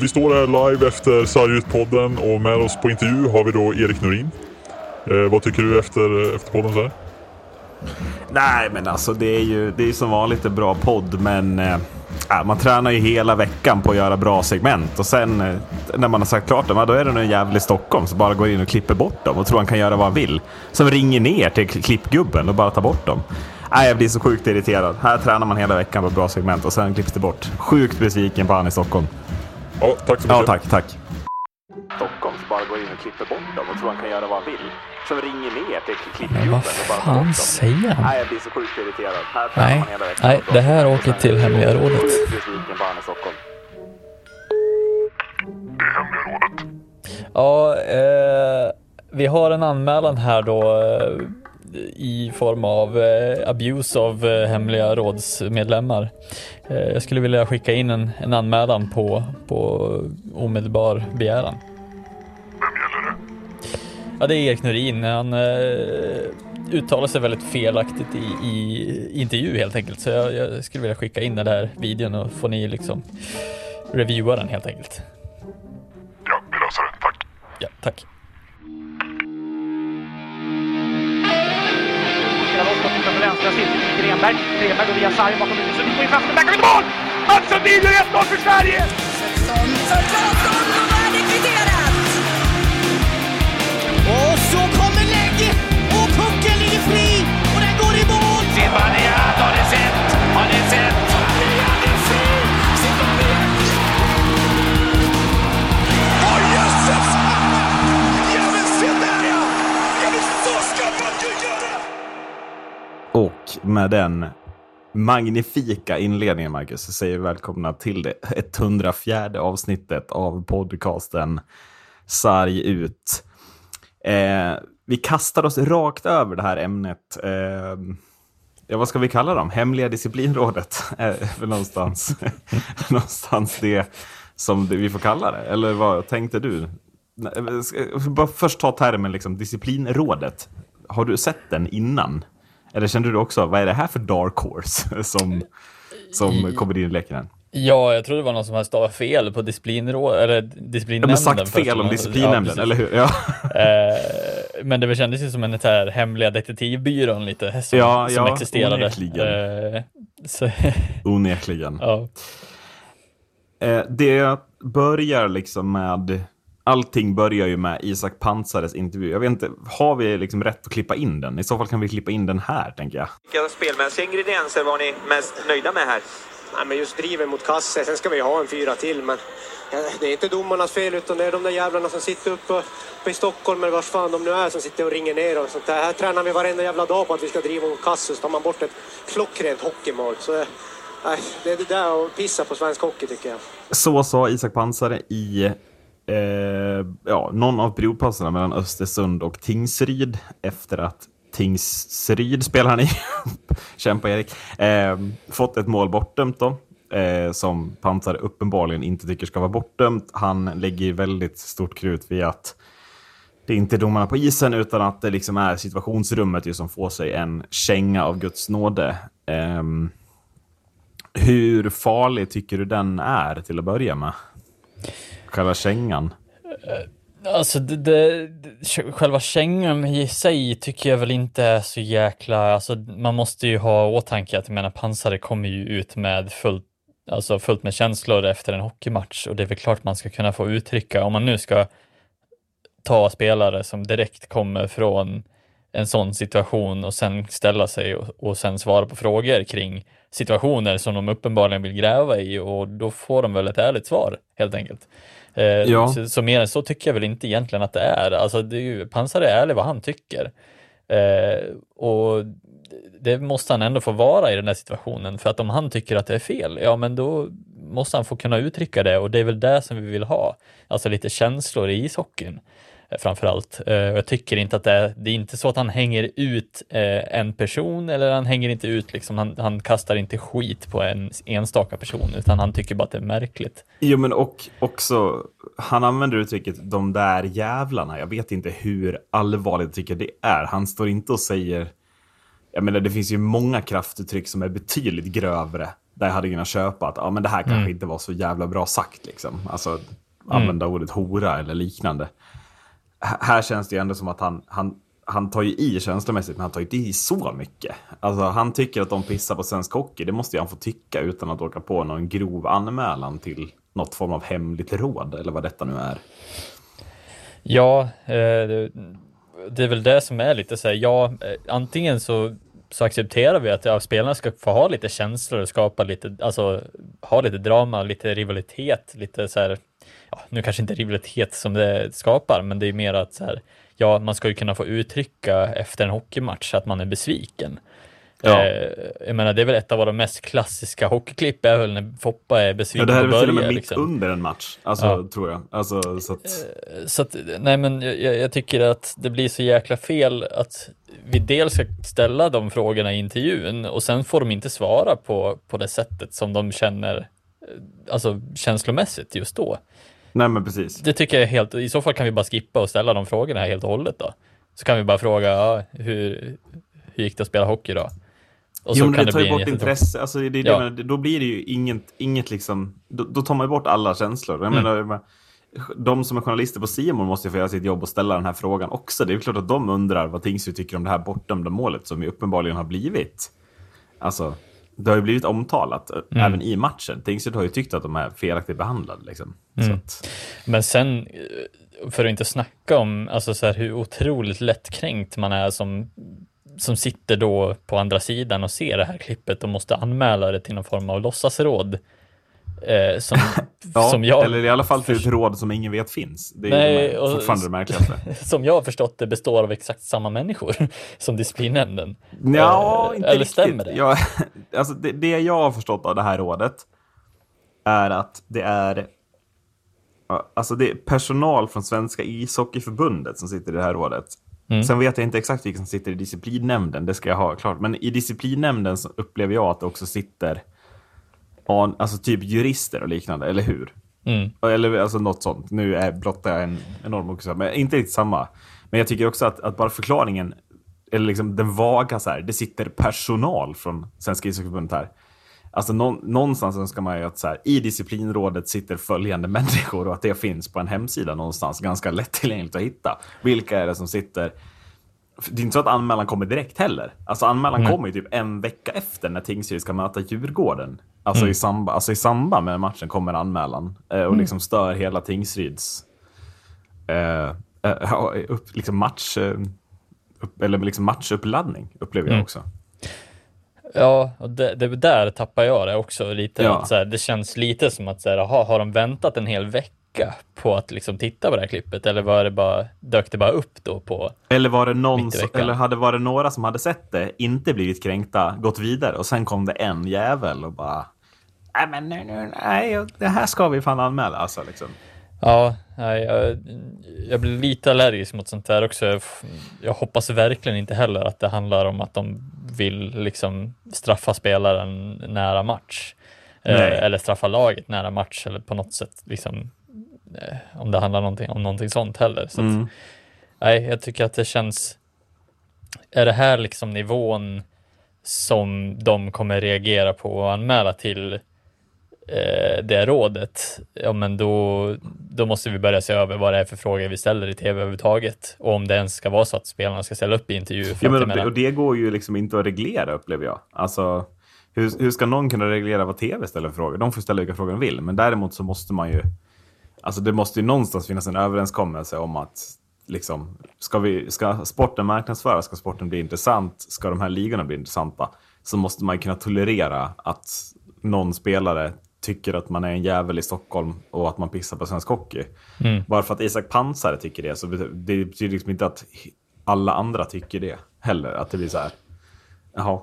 vi står här live efter Sargut-podden och med oss på intervju har vi då Erik Norin. Eh, vad tycker du efter, efter podden så här? Nej, men alltså det är ju det är som vanligt en bra podd, men eh, man tränar ju hela veckan på att göra bra segment och sen eh, när man har sagt klart dem, då är det någon jävel i Stockholm som bara går in och klipper bort dem och tror han kan göra vad han vill. Som ringer ner till klippgubben och bara tar bort dem. Nej, jag blir så sjukt irriterad. Här tränar man hela veckan på bra segment och sen klipps det bort. Sjukt besviken på han i Stockholm. Ja, tack så mycket. Ja, tack, tack. Stockholm som bara går in och klipper bort dem och tror han kan göra vad han vill. Som ringer ner till klippgubben och bara fan bort säger han? Nej, jag blir så sjukt irriterad. Här Nej, man hela veckan nej, det här åker till är det Hemliga rådet. Besviken på han i Stockholm. Ja, eh, vi har en anmälan här då eh, i form av eh, abuse av eh, hemliga rådsmedlemmar. Eh, jag skulle vilja skicka in en, en anmälan på, på omedelbar begäran. Vem gäller det? Ja, det är Erik Norin. Han eh, uttalar sig väldigt felaktigt i, i intervju helt enkelt. Så jag, jag skulle vilja skicka in den där videon och få ni liksom reviewa den helt enkelt. Ja, vi löser det. Tack. Ja, tack. På foten till Grenberg. Grenberg går via sargen bakom huvudet. Sundin får in chansen. Där kommer mål! Mats Sundin gör 1-0 för Sverige! Med den magnifika inledningen, Marcus, så säger vi välkomna till det 104 avsnittet av podcasten Sarg ut. Eh, vi kastar oss rakt över det här ämnet. Eh, ja, vad ska vi kalla dem? Hemliga disciplinrådet? Eh, för någonstans, någonstans det som det, vi får kalla det. Eller vad tänkte du? Nej, ska Bara först ta termen liksom, disciplinrådet. Har du sett den innan? Eller kände du också, vad är det här för dark horse som, som kommer in i leken? Ja, jag tror det var någon som hade stavat fel på disciplinrå eller Ja, disciplinnämnden. men sagt fel om Ja, disciplinnämnden, precis. eller hur? Ja, Eh, men det kändes ju som en här hemliga detektivbyrån lite som, Ja, som ja, existerade. onekligen. Eh, så, onekligen. ja. Eh, det börjar liksom med... Allting börjar ju med Isak Pansares intervju. Jag vet inte, har vi liksom rätt att klippa in den? I så fall kan vi klippa in den här, tänker jag. Vilka spelmässiga ingredienser var ni mest nöjda med här? Nej, men just driven mot kasse. Sen ska vi ha en fyra till, men ja, det är inte domarnas fel utan det är de där jävlarna som sitter uppe, uppe i Stockholm eller vars fan de nu är som sitter och ringer ner och sånt där. Här tränar vi varenda jävla dag på att vi ska driva mot kasse så tar man bort ett klockrent hockeymål. Så eh, nej, det är det där att pissa på svensk hockey tycker jag. Så sa Isak Pansare i eh, ja, någon av periodpauserna mellan Östersund och Tingsryd efter att Tingsryd spelar han i, kämpa Erik, eh, fått ett mål bortdömt då. Eh, som Pantar uppenbarligen inte tycker ska vara bortdömt. Han lägger väldigt stort krut vid att det är inte domarna på isen utan att det liksom är situationsrummet ju som får sig en känga av Guds nåde. Ehm, hur farlig tycker du den är till att börja med? Själva kängan. Alltså det, det, själva kängan i sig tycker jag väl inte är så jäkla, alltså man måste ju ha i åtanke att jag menar pansare kommer ju ut med fullt, alltså fullt med känslor efter en hockeymatch och det är väl klart man ska kunna få uttrycka, om man nu ska ta spelare som direkt kommer från en sån situation och sen ställa sig och, och sen svara på frågor kring situationer som de uppenbarligen vill gräva i och då får de väl ett ärligt svar helt enkelt. Eh, Ja. så, så mer än så tycker jag väl inte egentligen att det är. Alltså det är ju, Pansar är ärlig vad han tycker. Eh, och det måste han ändå få vara i den här situationen för att om han tycker att det är fel, ja men då måste han få kunna uttrycka det och det är väl det som vi vill ha. Alltså lite känslor i ishockeyn framförallt. Eh, och jag tycker inte att det är, det är inte så att han hänger ut eh, en person eller han hänger inte ut liksom, han, han kastar inte skit på en enstaka person utan han tycker bara att det är märkligt. Jo, men och också, han använder uttrycket de där jävlarna. Jag vet inte hur allvarligt jag tycker det är. Han står inte och säger, jag menar det finns ju många kraftuttryck som är betydligt grövre. där jag hade kunnat köpa att ja, men det här kanske inte var så jävla bra sagt. Liksom. Alltså använda ordet hora eller liknande. Här känns det ju ändå som att han, han, han tar ju i känslomässigt, men han tar ju inte i så mycket. Alltså han tycker att de pissar på svensk hockey, det måste ju han få tycka utan att åka på någon grov anmälan till något form av hemligt råd, eller vad detta nu är. Ja, eh, det, det är väl det som är lite så här, ja, eh, antingen så, så accepterar vi att ja, spelarna ska få ha lite känslor och skapa lite, alltså ha lite drama, lite rivalitet, lite så här, ja, nu kanske inte rivalitet som det skapar, men det är mer att så här, ja, man ska ju kunna få uttrycka efter en hockeymatch att man är besviken. Ja. Eh, jag menar, det är väl ett av våra mest klassiska hockeyklipp, är väl när Foppa är Ja, besviken det här är väl till och med mitt liksom. under en match, alltså, Ja. tror jag. Alltså, så att, Så att, nej men jag, jag jag tycker att det blir så jäkla fel att vi dels ska ställa de frågorna i intervjun och sen får de inte svara på, på det sättet som de känner, eh, alltså känslomässigt just då. Nej men precis. Det tycker jag är helt, i så fall kan vi bara skippa och ställa de frågorna helt och hållet då. Så kan vi bara fråga, ja, hur, hur gick det att spela hockey då? Och jo, men det det tar ju bort intresse. Alltså, det, det, Ja. men då blir det ju inget, inget liksom, då, då tar man ju bort alla känslor. Mm. Jag menar, menar, de som är journalister på Simon måste ju få göra sitt jobb och ställa den här frågan också. Det är ju klart att de undrar vad Tingsryd tycker om det här bortdömda målet som ju uppenbarligen har blivit. Alltså, det har ju blivit omtalat eh, Mm. även i matchen. Tingsryd har ju tyckt att de är felaktigt behandlade. Liksom. Mm. att, Men sen, eh, för att inte snacka om alltså så här, hur otroligt lättkränkt man är som, som sitter då på andra sidan och ser det här klippet och måste anmäla det till någon form av låtsasråd. Eh, som, ja, som jag, eller i alla fall till ett råd som ingen vet finns. Det är Nej, ju fortfarande det märkligaste. som jag har förstått det består av exakt samma människor som disciplinnämnden. Ja, Eh, inte eller riktigt. stämmer det? Ja, alltså det, det jag har förstått av det här rådet är att det är alltså det är personal från Svenska ishockeyförbundet som sitter i det här rådet. Mm. Sen vet jag inte exakt vilka som sitter i disciplinnämnden, det ska jag ha klart. Men i disciplinnämnden så upplever jag att det också sitter ja, alltså typ jurister och liknande, eller hur? Mm. Eller alltså något sånt. Nu är blottar jag en enorm också, men inte riktigt samma. Men jag tycker också att, att bara förklaringen, eller liksom den vaga så här, det sitter personal från Svenska ishockeyförbundet här. Alltså nå, någonstans önskar man ju att så här, i disciplinrådet sitter följande människor och att det finns på en hemsida någonstans ganska lättillgängligt att hitta. Vilka är det som sitter? Det är inte så att anmälan kommer direkt heller. Alltså anmälan Nej. kommer ju typ en vecka efter när Tingsryd ska möta Djurgården. Alltså, i, samba, alltså i samband med matchen kommer anmälan eh, och liksom stör hela Tingsryds eh, eh, upp, liksom match, eh, upp, eller liksom matchuppladdning upplever jag Mm. också. Ja, och det, det där tappar jag det också lite. Ja. Att så här, det känns lite som att så här, aha, har de väntat en hel vecka på att liksom titta på det här klippet eller var det bara, dök det bara upp då på Eller var det någon, som, eller hade varit några som hade sett det, inte blivit kränkta, gått vidare och sen kom det en jävel och bara Nej men nej, nej, nej, det här ska vi fan anmäla alltså liksom. Ja, nej, jag, jag blir lite allergisk mot sånt där också. Jag, jag hoppas verkligen inte heller att det handlar om att de vill liksom straffa spelaren nära match. Eh, eller straffa laget nära match eller på något sätt liksom eh, om det handlar någonting, om någonting sånt heller. Så att, Mm. nej, jag tycker att det känns är det här liksom nivån som de kommer reagera på och anmäla till eh, det rådet, ja men då, då måste vi börja se över vad det är för frågor vi ställer i tv överhuvudtaget och om det ens ska vara så att spelarna ska ställa upp i intervjuer. Ja, men, och, det, menar- och det går ju liksom inte att reglera upplever jag. Alltså, hur, hur ska någon kunna reglera vad tv ställer för frågor? De får ställa vilka frågor de vill, men däremot så måste man ju... Alltså det måste ju någonstans finnas en överenskommelse om att liksom, ska, vi, ska sporten marknadsföras, ska sporten bli intressant, ska de här ligorna bli intressanta, så måste man kunna tolerera att någon spelare tycker att man är en jävel i Stockholm och att man pissar på svensk hockey. Mm. Bara för att Isak Pansare tycker det, så det betyder liksom inte att alla andra tycker det heller. Att det blir så här, jaha.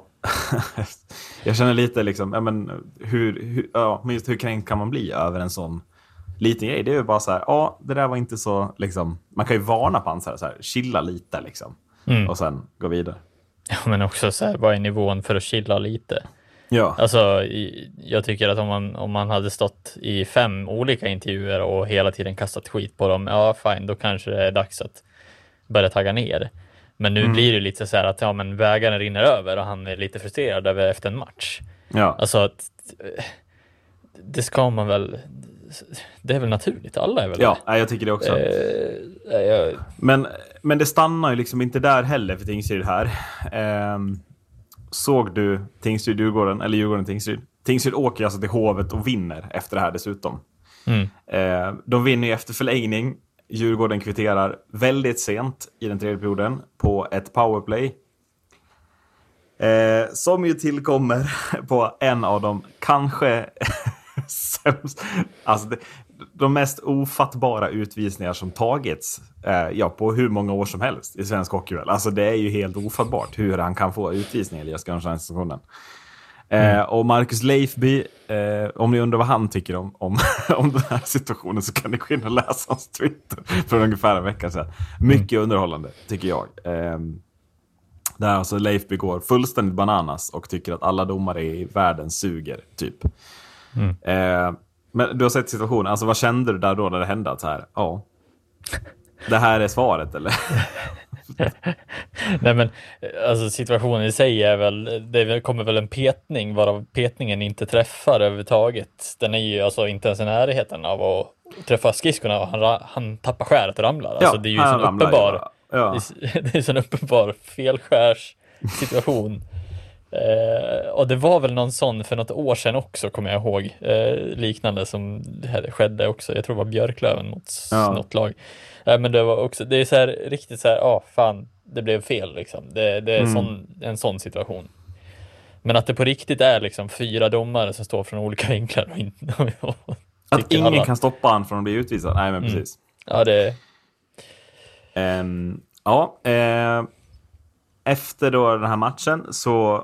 jag känner lite liksom, ja, men hur, hur, ja, men just hur kränkt kan man bli över en sån liten grej? Det är ju bara så här, ja, det där var inte så, liksom, man kan ju varna Pansare så här, chilla lite liksom. Mm. Och sen gå vidare. Ja, men också så här, vad är nivån för att chilla lite? Ja, Alltså, jag tycker att om man, om man hade stått i fem olika intervjuer och hela tiden kastat skit på dem, ja fine, då kanske det är dags att börja tagga ner. Men nu blir det lite så här att ja, men vägarna rinner över och han är lite frustrerad över efter en match. ja. Alltså att det ska man väl, det är väl naturligt, alla är väl Ja, nej, jag tycker det också. det. Eh, jag, Men, men det stannar ju liksom inte där heller för Tingsryd här. Ehm, såg du Tingsryd-Djurgården, eller Djurgården-Tingsryd? Tingsryd åker alltså till Hovet och vinner efter det här dessutom. mm, Eh, de vinner ju efter förlängning. Djurgården kvitterar väldigt sent i den tredje perioden på ett powerplay. Eh, som ju tillkommer på en av de kanske sämst, alltså det, de mest ofattbara utvisningar som tagits eh, ja, på hur många år som helst i svensk hockey. väl. Alltså det är ju helt ofattbart hur han kan få utvisning, Elias Gunnarsson. Eh, och Marcus Leifby, eh, om ni undrar vad han tycker om, om, om den här situationen så kan ni gå in och läsa hans Twitter för ungefär en vecka sedan. Mycket underhållande, tycker jag. Eh, där alltså Leifby går fullständigt bananas och tycker att alla domare i världen suger, typ. Eh, men du har sett situationen, alltså vad kände du där då när det hände? Att så här, ja, det här är svaret eller? nej men alltså situationen i sig är väl, det kommer väl en petning varav petningen inte träffar överhuvudtaget. Den är ju alltså inte ens i närheten av att träffa skridskorna och han, han tappar skäret och ramlar. Alltså det är ju en uppenbar. Ja. det är, en uppenbar felskärssituation. Eh, och det var väl någon sån för något år sedan också, kommer jag ihåg, eh, liknande som skedde också. Jag tror det var Björklöven mot Ja. något lag. Eh, men det var också, det är så här riktigt så här, ja fan, det blev fel liksom. Det, det är Mm. sån, en sån situation. Men att det på riktigt är liksom fyra domare som står från olika vinklar och inte... Att tycker ingen alla. kan stoppa han från att bli utvisad? Nej, men Mm. precis. Ja, det... Ehm, ja, eh, efter då den här matchen så,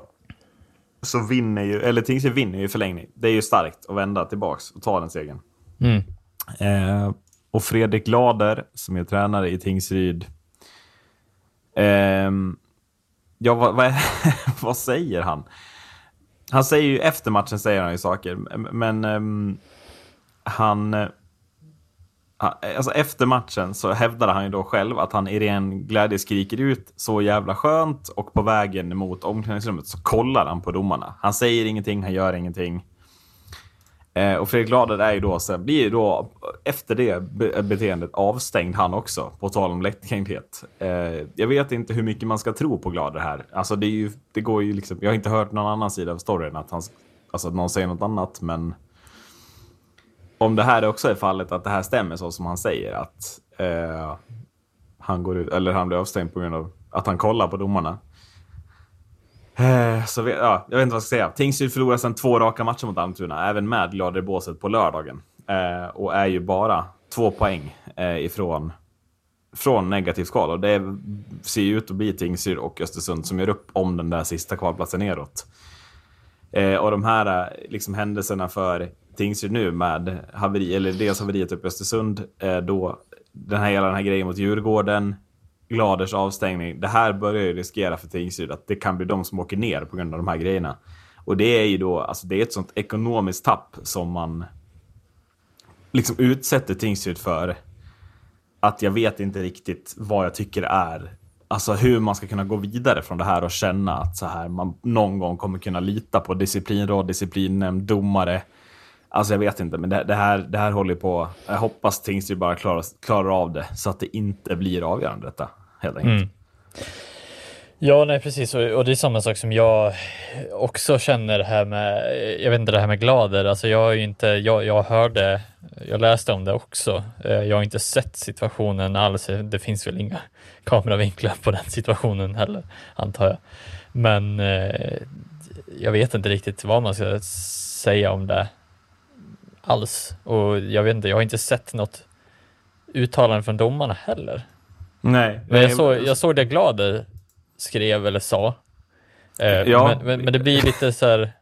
så vinner ju, eller Tingsryd vinner ju förlängning. Det är ju starkt att vända tillbaks och ta den segern. Mm. Eh, och Fredrik Glader, som är tränare i Tingsryd. ehm, ja, vad, vad, vad säger han? Han säger ju, efter matchen säger han ju saker, men ehm, eh, han- Alltså efter matchen så hävdade han ju då själv att han i ren glädje skriker ut så jävla skönt och på vägen mot omklädningsrummet så kollar han på domarna. Han säger ingenting, han gör ingenting. Eh, och Fredrik Glader är ju då, så blir ju då efter det be- beteendet avstängd han också, på tal om lättkränkthet. Eh, jag vet inte hur mycket man ska tro på Glader här. Alltså det, är ju, det går ju liksom, jag har inte hört någon annan sida av storyn, att, han, alltså att någon säger något annat, men om det här också är fallet, att det här stämmer så som han säger, att eh, han går ut, eller han blir avstängd på grund av att han kollar på domarna. Eh, Så vi, ja, jag vet inte vad jag ska säga. Tingsryd förlorar sedan två raka matcher mot Almtuna, även med Glader i båset på lördagen. Eh, och är ju bara två poäng eh, ifrån från negativ skal. Och det ser ju ut att bli Tingsryd och Östersund som gör upp om den där sista kvalplatsen neråt. Eh, och de här eh, liksom, händelserna för Tingsryd nu med haveri, eller dels haveriet uppe i Östersund, eh, då den här, hela den här grejen mot Djurgården, Gladers avstängning. Det här börjar ju riskera för Tingsryd att det kan bli de som åker ner på grund av de här grejerna. Och det är ju då, alltså det är ett sånt ekonomiskt tapp som man liksom utsätter Tingsryd för. Att jag vet inte riktigt vad jag tycker är, alltså hur man ska kunna gå vidare från det här och känna att så här man någon gång kommer kunna lita på disciplinråd, disciplinnämnd, domare. Alltså jag vet inte, men det, det, här, det här håller på. Jag hoppas Tingsryd bara klarar, klarar av det så att det inte blir avgörande detta. Helt enkelt. Mm. Ja, nej precis. Och, och det är samma sak som jag också känner det här med, jag vet inte det här med Glader, alltså jag har ju inte, jag, jag hörde, jag läste om det också. Eh, jag har inte sett situationen alls. Det finns väl inga kameravinklar på den situationen heller, antar jag. Men eh, jag vet inte riktigt vad man ska säga om det alls. Och jag vet inte, jag har inte sett något uttalande från domarna heller. Nej, Men jag såg, jag såg det Glader skrev eller sa. Eh, Ja. men, men, men det blir lite så här,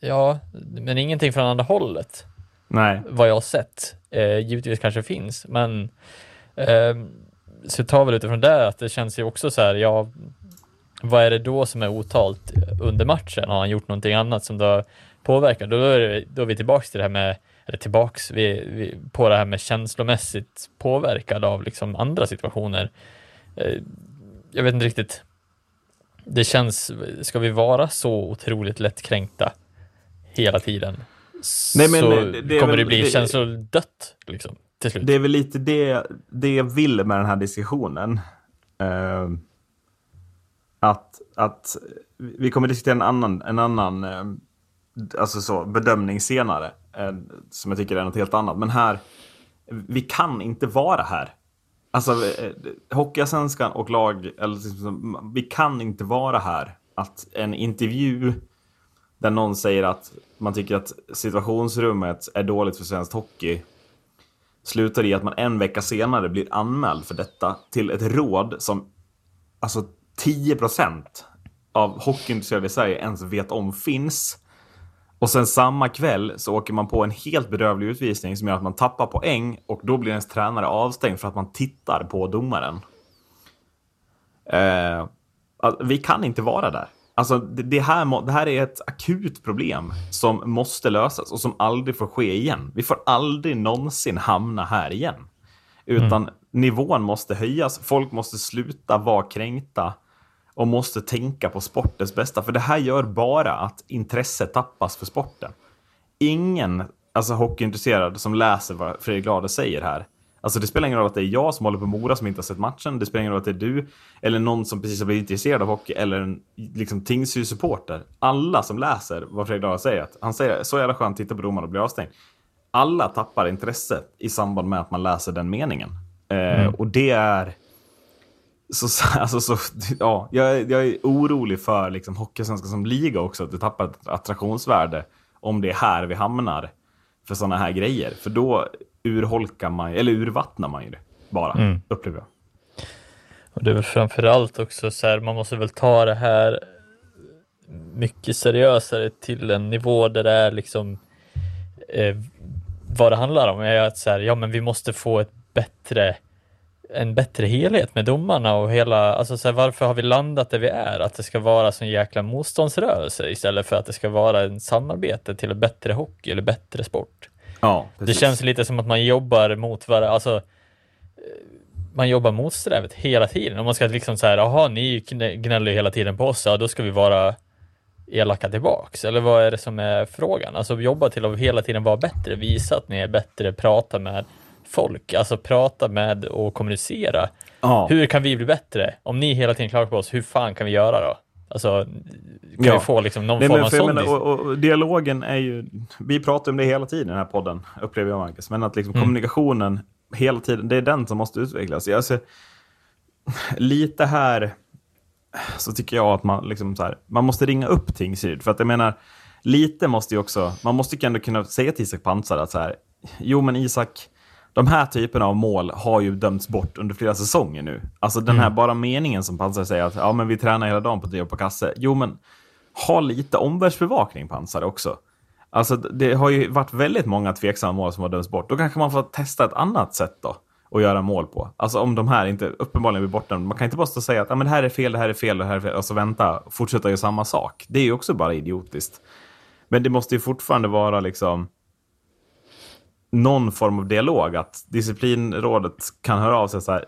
ja, men ingenting från andra hållet Nej. vad jag har sett. Eh, givetvis kanske finns, men eh, så tar väl utifrån det att det känns ju också så här, ja, vad är det då som är otalt under matchen? Har han gjort någonting annat som då påverkar? Då är, det, då är vi tillbaks till det här med, eller tillbaks vi, vi, på det här med känslomässigt påverkad av liksom andra situationer. Eh, jag vet inte riktigt. Det känns, ska vi vara så otroligt lättkränkta hela tiden Nej, men så det- det kommer väl- det bli det- känslodött liksom, till slut. Det är väl lite det, det jag vill med den här diskussionen. Eh, att, att vi kommer diskutera en annan, en annan eh, alltså så, bedömning senare. Eh, som jag tycker är något helt annat. Men här, vi kan inte vara här. Alltså, eh, eh Hockeyallsvenskan och lag, eller liksom, vi kan inte vara här. Att en intervju där någon säger att man tycker att situationsrummet är dåligt för svensk hockey slutar i att man en vecka senare blir anmäld för detta till ett råd som alltså 10 av hockeyintresserade i Sverige ens vet om finns. Och sen samma kväll så åker man på en helt bedrövlig utvisning som gör att man tappar poäng och då blir ens tränare avstängd för att man tittar på domaren. Eh, att vi kan inte vara där. Alltså, det, det, här, det här är ett akut problem som måste lösas och som aldrig får ske igen. Vi får aldrig någonsin hamna här igen. Utan nivån måste höjas. Folk måste sluta vara kränkta och måste tänka på sportens bästa. För det här gör bara att intresset tappas för sporten. Ingen alltså, hockeyintresserad som läser vad Fredrik Glade säger här. Alltså det spelar ingen roll att det är jag som håller på Mora som inte har sett matchen. Det spelar ingen roll att det är du eller någon som precis har blivit intresserad av hockey eller en liksom, Tingsryd-supporter. Alla som läser vad Fredrik Glade säger, att han säger så jävla skönt titta på domaren och bli avstängd. Alla tappar intresse i samband med att man läser den meningen. Eh, och det är... Så, så- alltså, så, ja, jag, är- jag är orolig för liksom, Hockeysvenskan som liga också, att det tappar ett attraktionsvärde om det är här vi hamnar för sådana här grejer. För då urholkar man, eller urvattnar man ju det bara, upplever jag. Och det är väl framförallt också så här, man måste väl ta det här mycket seriösare till en nivå där det är liksom eh, vad det handlar om är att så här, ja men vi måste få ett bättre en bättre helhet med domarna och hela, alltså så här, varför har vi landat där vi är? Att det ska vara sån jäkla motståndsrörelse istället för att det ska vara en samarbete till en bättre hockey eller bättre sport. Ja, Det känns lite som att man jobbar mot varandra, alltså eh, man jobbar motsträvigt hela tiden. Om man ska liksom så här, jaha, ni gnä- gnäller hela tiden på oss, ja då ska vi vara elaka tillbaks. Eller vad är det som är frågan? Alltså jobba till att hela tiden vara bättre, visa att ni är bättre, prata med folk, alltså prata med och kommunicera. Ja. Hur kan vi bli bättre? Om ni hela tiden klagar på oss, hur fan kan vi göra då? Alltså, kan Ja. vi få liksom någon Nej, form av sån och, och, dialogen är ju, vi pratar om det hela tiden i den här podden, upplever jag Marcus. Men att Mm. liksom kommunikationen hela tiden, det är den som måste utvecklas. Ser, lite här så tycker jag att man, liksom så här, man måste ringa upp Tingsryd. För att jag menar, lite måste ju också, man måste ju ändå kunna säga till Isak Pansar att så här, jo men Isak, de här typerna av mål har ju dömts bort under flera säsonger nu. Alltså den här bara meningen som Pansar säger att ja men vi tränar hela dagen på det och på kasse. Jo men ha lite omvärldsbevakning Pansar också. Alltså det har ju varit väldigt många tveksamma mål som har dömts bort. Då kanske man får testa ett annat sätt då att göra mål på. Alltså om de här inte uppenbarligen blir bortdömda. Man kan inte bara stå och säga att ah, men det här är fel, det här är fel, det här är fel och så vänta och fortsätta göra samma sak. Det är ju också bara idiotiskt. Men det måste ju fortfarande vara liksom någon form av dialog. Att disciplinrådet kan höra av sig så här.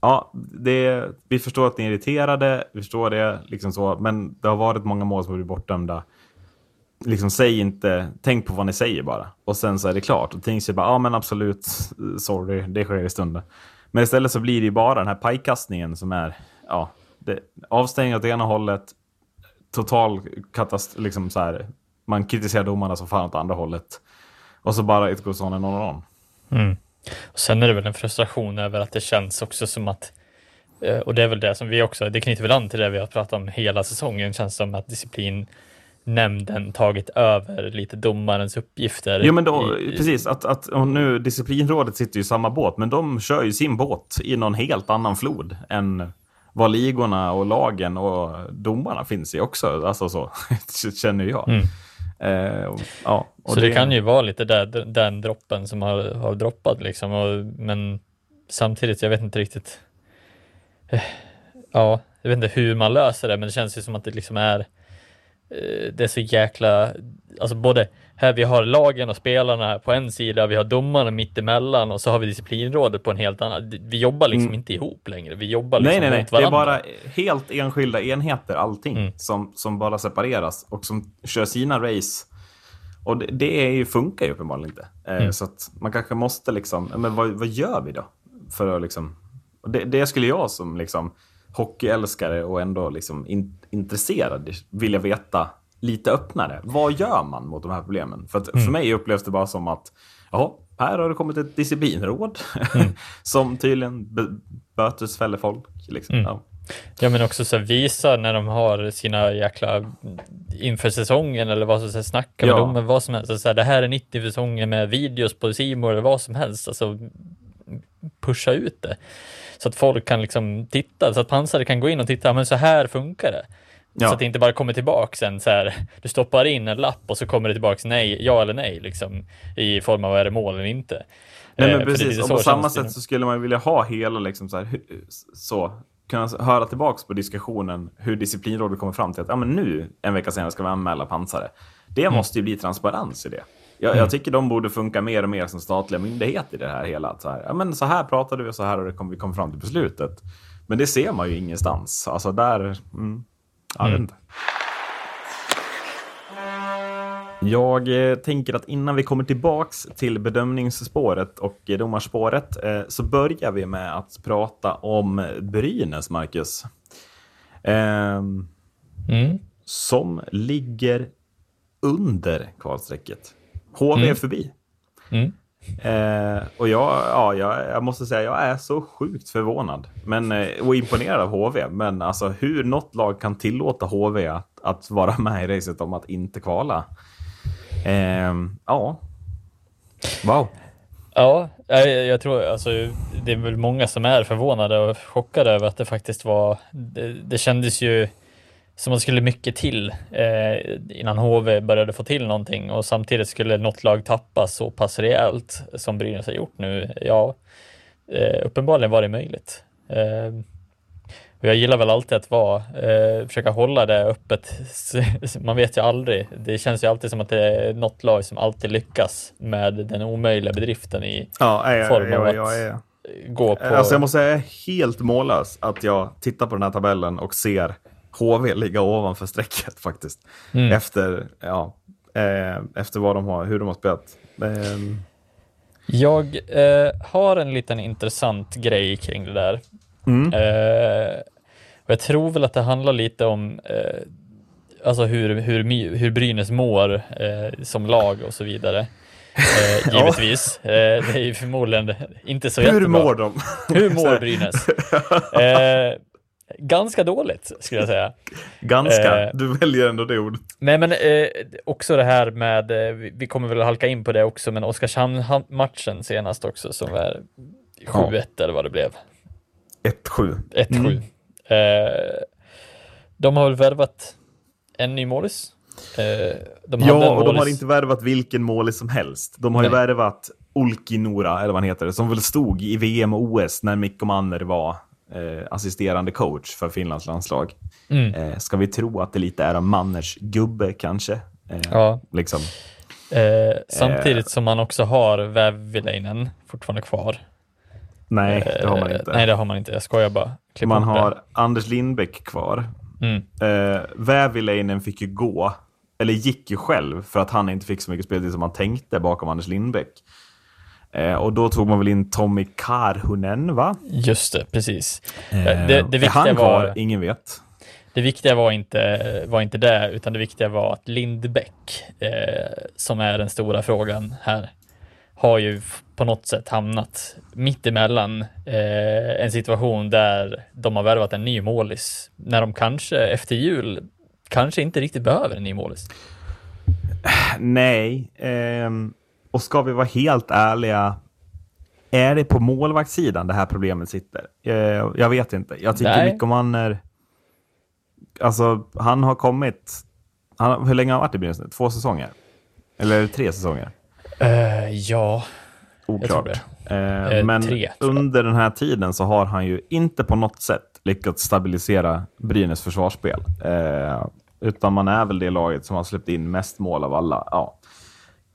Ja, det, vi förstår att ni är irriterade, vi förstår det, liksom så, men det har varit många mål som har blivit bortdömda. Liksom säg inte, tänk på vad ni säger bara. Och sen så är det klart. Och Tingsryd bara, ja men absolut, sorry, det sker i stunden. Men istället så blir det ju bara den här pajkastningen som är, ja, det, avstängning åt ena hållet, total katastrof, liksom så här, man kritiserar domarna som fan åt andra hållet. Och så bara ett går sån någon annan. Och sen är det väl en frustration över att det känns också som att eh, och det är väl det som vi också, det knyter väl an till det vi har pratat om hela säsongen, känns som att disciplinnämnden tagit över lite domarens uppgifter. Jo men då, i- precis, att, att och nu disciplinrådet sitter ju i samma båt, men de kör ju sin båt i någon helt annan flod än vad ligorna och lagen och domarna finns i också. Alltså så, känner jag. Eh, och, ja, och. Så det, kan ju vara lite där, den droppen som har, har droppat liksom, och, men samtidigt, jag vet inte riktigt. eh, Ja, jag vet inte hur man löser det, men det känns ju som att det liksom är eh, det är så jäkla, alltså både här vi har lagen och spelarna på en sida, vi har domarna mitt emellan och så har vi disciplinrådet på en helt annan. Vi jobbar liksom inte ihop längre, vi jobbar liksom Mm. Nej, nej, nej. mot Det är varandra. bara helt enskilda enheter, allting, Mm. som, som bara separeras och som kör sina race Och det, det är ju, funkar ju uppenbarligen inte. Eh, Mm. Så att man kanske måste liksom, men vad, vad gör vi då? För att liksom, det, det skulle jag som liksom hockeyälskare och ändå liksom in, intresserad vilja veta lite öppnare. Vad gör man mot de här problemen? För, att, Mm. för mig upplevs det bara som att ja, här har det kommit ett disciplinråd Mm. som tydligen bötesfäller folk. Liksom. Mm. Ja. Ja men också så visa när de har sina jäkla inför säsongen eller vad som helst, snacka med Ja. dem, vad som helst. Så här, det här är 90 säsongen med videos på Simor eller vad som helst. Alltså pusha ut det. Så att folk kan liksom titta, så att pansare kan gå in och titta, men så här funkar det. Ja. Så att det inte bara kommer tillbaka sen så här, du stoppar in en lapp och så kommer det tillbaka nej, ja eller nej, liksom i form av är det mål eller inte. Nej, Eh, men är precis. Och på samma sätt så skulle man vilja ha hela, liksom så, här, så kunna höra tillbaks på diskussionen hur disciplinrådet kommer fram till att ja, men nu, en vecka senare, ska vi anmäla pansare. Det Mm. måste ju bli transparens i det. Jag, jag tycker de borde funka mer och mer som statliga myndigheter i det här hela. Att Så här, ja, men så här pratade vi och så här har det kom, vi kom fram till beslutet. Men det ser man ju ingenstans. Alltså där... Mm, jag vet Mm. inte. Jag eh, tänker att innan vi kommer tillbaks till bedömningsspåret och eh, domarspåret eh, så börjar vi med att prata om Brynäs, Marcus. Ehm, Mm. som ligger under kvalstrecket. HV är Mm. förbi. Mm. Eh, och jag, ja, jag, jag måste säga, jag är så sjukt förvånad men, eh, och imponerad av HV. Men alltså hur något lag kan tillåta HV att, att vara med i racet om att inte kvala. Eh, ja. Wow. Ja, jag, jag tror alltså det är väl många som är förvånade och chockade över att det faktiskt var. Det, det kändes ju som att det skulle mycket till eh, innan HV började få till någonting och samtidigt skulle något lag tappa så pass rejält som Brynäs har gjort nu. Ja, eh, uppenbarligen var det möjligt. Eh, och jag gillar väl alltid att vara, eh, försöka hålla det öppet. Man vet ju aldrig. Det känns ju alltid som att det är något lag som alltid lyckas med den omöjliga bedriften i Ja, jag, Form av jag, att- gå på... Alltså jag måste säga, jag är helt mållös att jag tittar på den här tabellen och ser HV ligga ovanför strecket faktiskt. Mm. Efter, ja, eh, efter vad de har, hur de har spelat. Ehm, Jag eh, har en liten intressant grej kring det där. Mm. Eh, jag tror väl att det handlar lite om eh, alltså hur, hur, hur Brynäs mår eh, som lag och så vidare. Eh, Ja. givetvis. Eh, det är ju förmodligen inte så hur jättebra. mår de? Hur mår Brynäs? Eh, ganska dåligt skulle jag säga. Ganska. Eh, du väljer ändå det ordet. Nej, men eh, också det här med, eh, vi kommer väl halka in på det också, men Oskarshamn-matchen senast också som är 7-1 eller vad det blev. 1-7. 1-7. Eh, de har väl värvat en ny målis. Eh, de Ja, och de har inte värvat vilken målis som helst. De har ju Nej. värvat Olkinora, eller vad han heter, som väl stod i VM och OS när Mikko Manner var eh, assisterande coach för Finlands landslag. Mm. Eh, ska vi tro att det lite är av Manners gubbe kanske? Eh, Ja. liksom. Eh, samtidigt som man också har Väviläinen fortfarande kvar. Nej, det har man Eh, inte. Nej, det har man inte. Jag skojar bara. Klipp man bort det. har Anders Lindbäck kvar. Mm. Eh, Väviläinen fick ju gå, eller gick ju själv för att han inte fick så mycket speltid som man tänkte bakom Anders Lindbäck. Eh, och då tog man väl in Tommy Karhunen, va? Just det, precis. Eh, det, det är viktiga han kvar? var... Ingen vet. Det viktiga var inte, var inte det, utan det viktiga var att Lindbäck, eh, som är den stora frågan här, har ju på något sätt hamnat mitt emellan eh, en situation där de har värvat en ny målis, när de kanske efter jul kanske inte riktigt behöver en ny målis. Nej, ehm, och ska vi vara helt ärliga, är det på målvaktssidan det här problemet sitter? Eh, jag vet inte. Jag tycker Nej. Mikko Manner, alltså han har kommit, han, hur länge har han varit i Brynäs nu? Två säsonger? Eller tre säsonger? Eh, ja, Oklart. Eh, men tre, jag. under den här tiden så har han ju inte på något sätt lyckats stabilisera Brynäs försvarsspel. Eh, utan man är väl det laget som har släppt in mest mål av alla. Ja.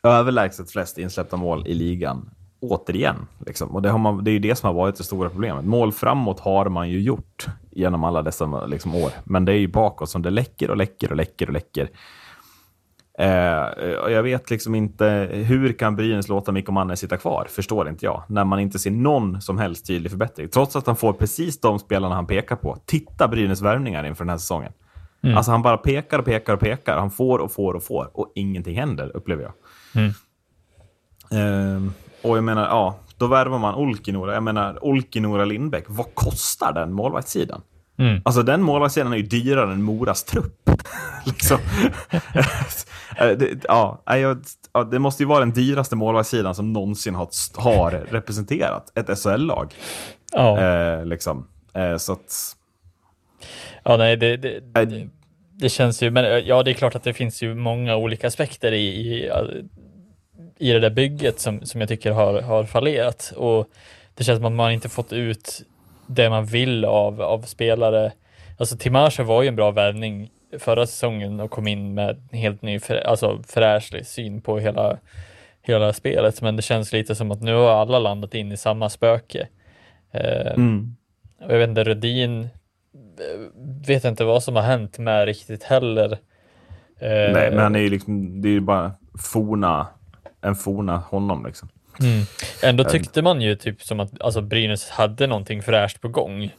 Överlägset flest insläppta mål i ligan. Återigen. Liksom. Och det, har man, det är ju det som har varit det stora problemet. Mål framåt har man ju gjort genom alla dessa liksom, år. Men det är ju bakåt som det läcker och läcker och läcker och läcker. Eh, och jag vet liksom inte, hur kan Brynäs låta Mikko Manne sitta kvar? Förstår inte jag. När man inte ser någon som helst tydlig förbättring. Trots att han får precis de spelarna han pekar på. Titta Brynäs värvningar inför den här säsongen. Alltså han bara pekar och pekar och pekar. Han får och får och får. Och ingenting händer, upplever jag. Eh, och jag menar, ja, då värvar man Olkinora. Jag menar, Olkinora Lindbäck. Vad kostar den målvaktssidan? Mm. Alltså den målvaktssidan är ju dyrare än Moras trupp. liksom. Eh, det, ja, ja, det måste ju vara den dyraste målvaktssidan som någonsin har, har representerat ett SHL-lag. Ja, Eh, liksom. eh, så att, ja nej, det, det, eh, det, det känns ju, men eh, ja, det är klart att det finns ju många olika aspekter i, i, i det där bygget som, som jag tycker har, har fallerat och det känns som att man inte fått ut det man vill av, av spelare. Alltså Timasha var ju en bra värvning förra säsongen och kom in med en helt ny, för, alltså fräschlig syn på hela, hela spelet, men det känns lite som att nu har alla landat in i samma spöke. Eh, mm. och jag vet inte, Rödin eh, vet inte vad som har hänt med riktigt heller. Eh, Nej, men han är ju liksom, det är ju bara forna, en forna honom liksom. Mm. Ändå tyckte man ju typ som att alltså, Brynäs hade någonting fräscht på gång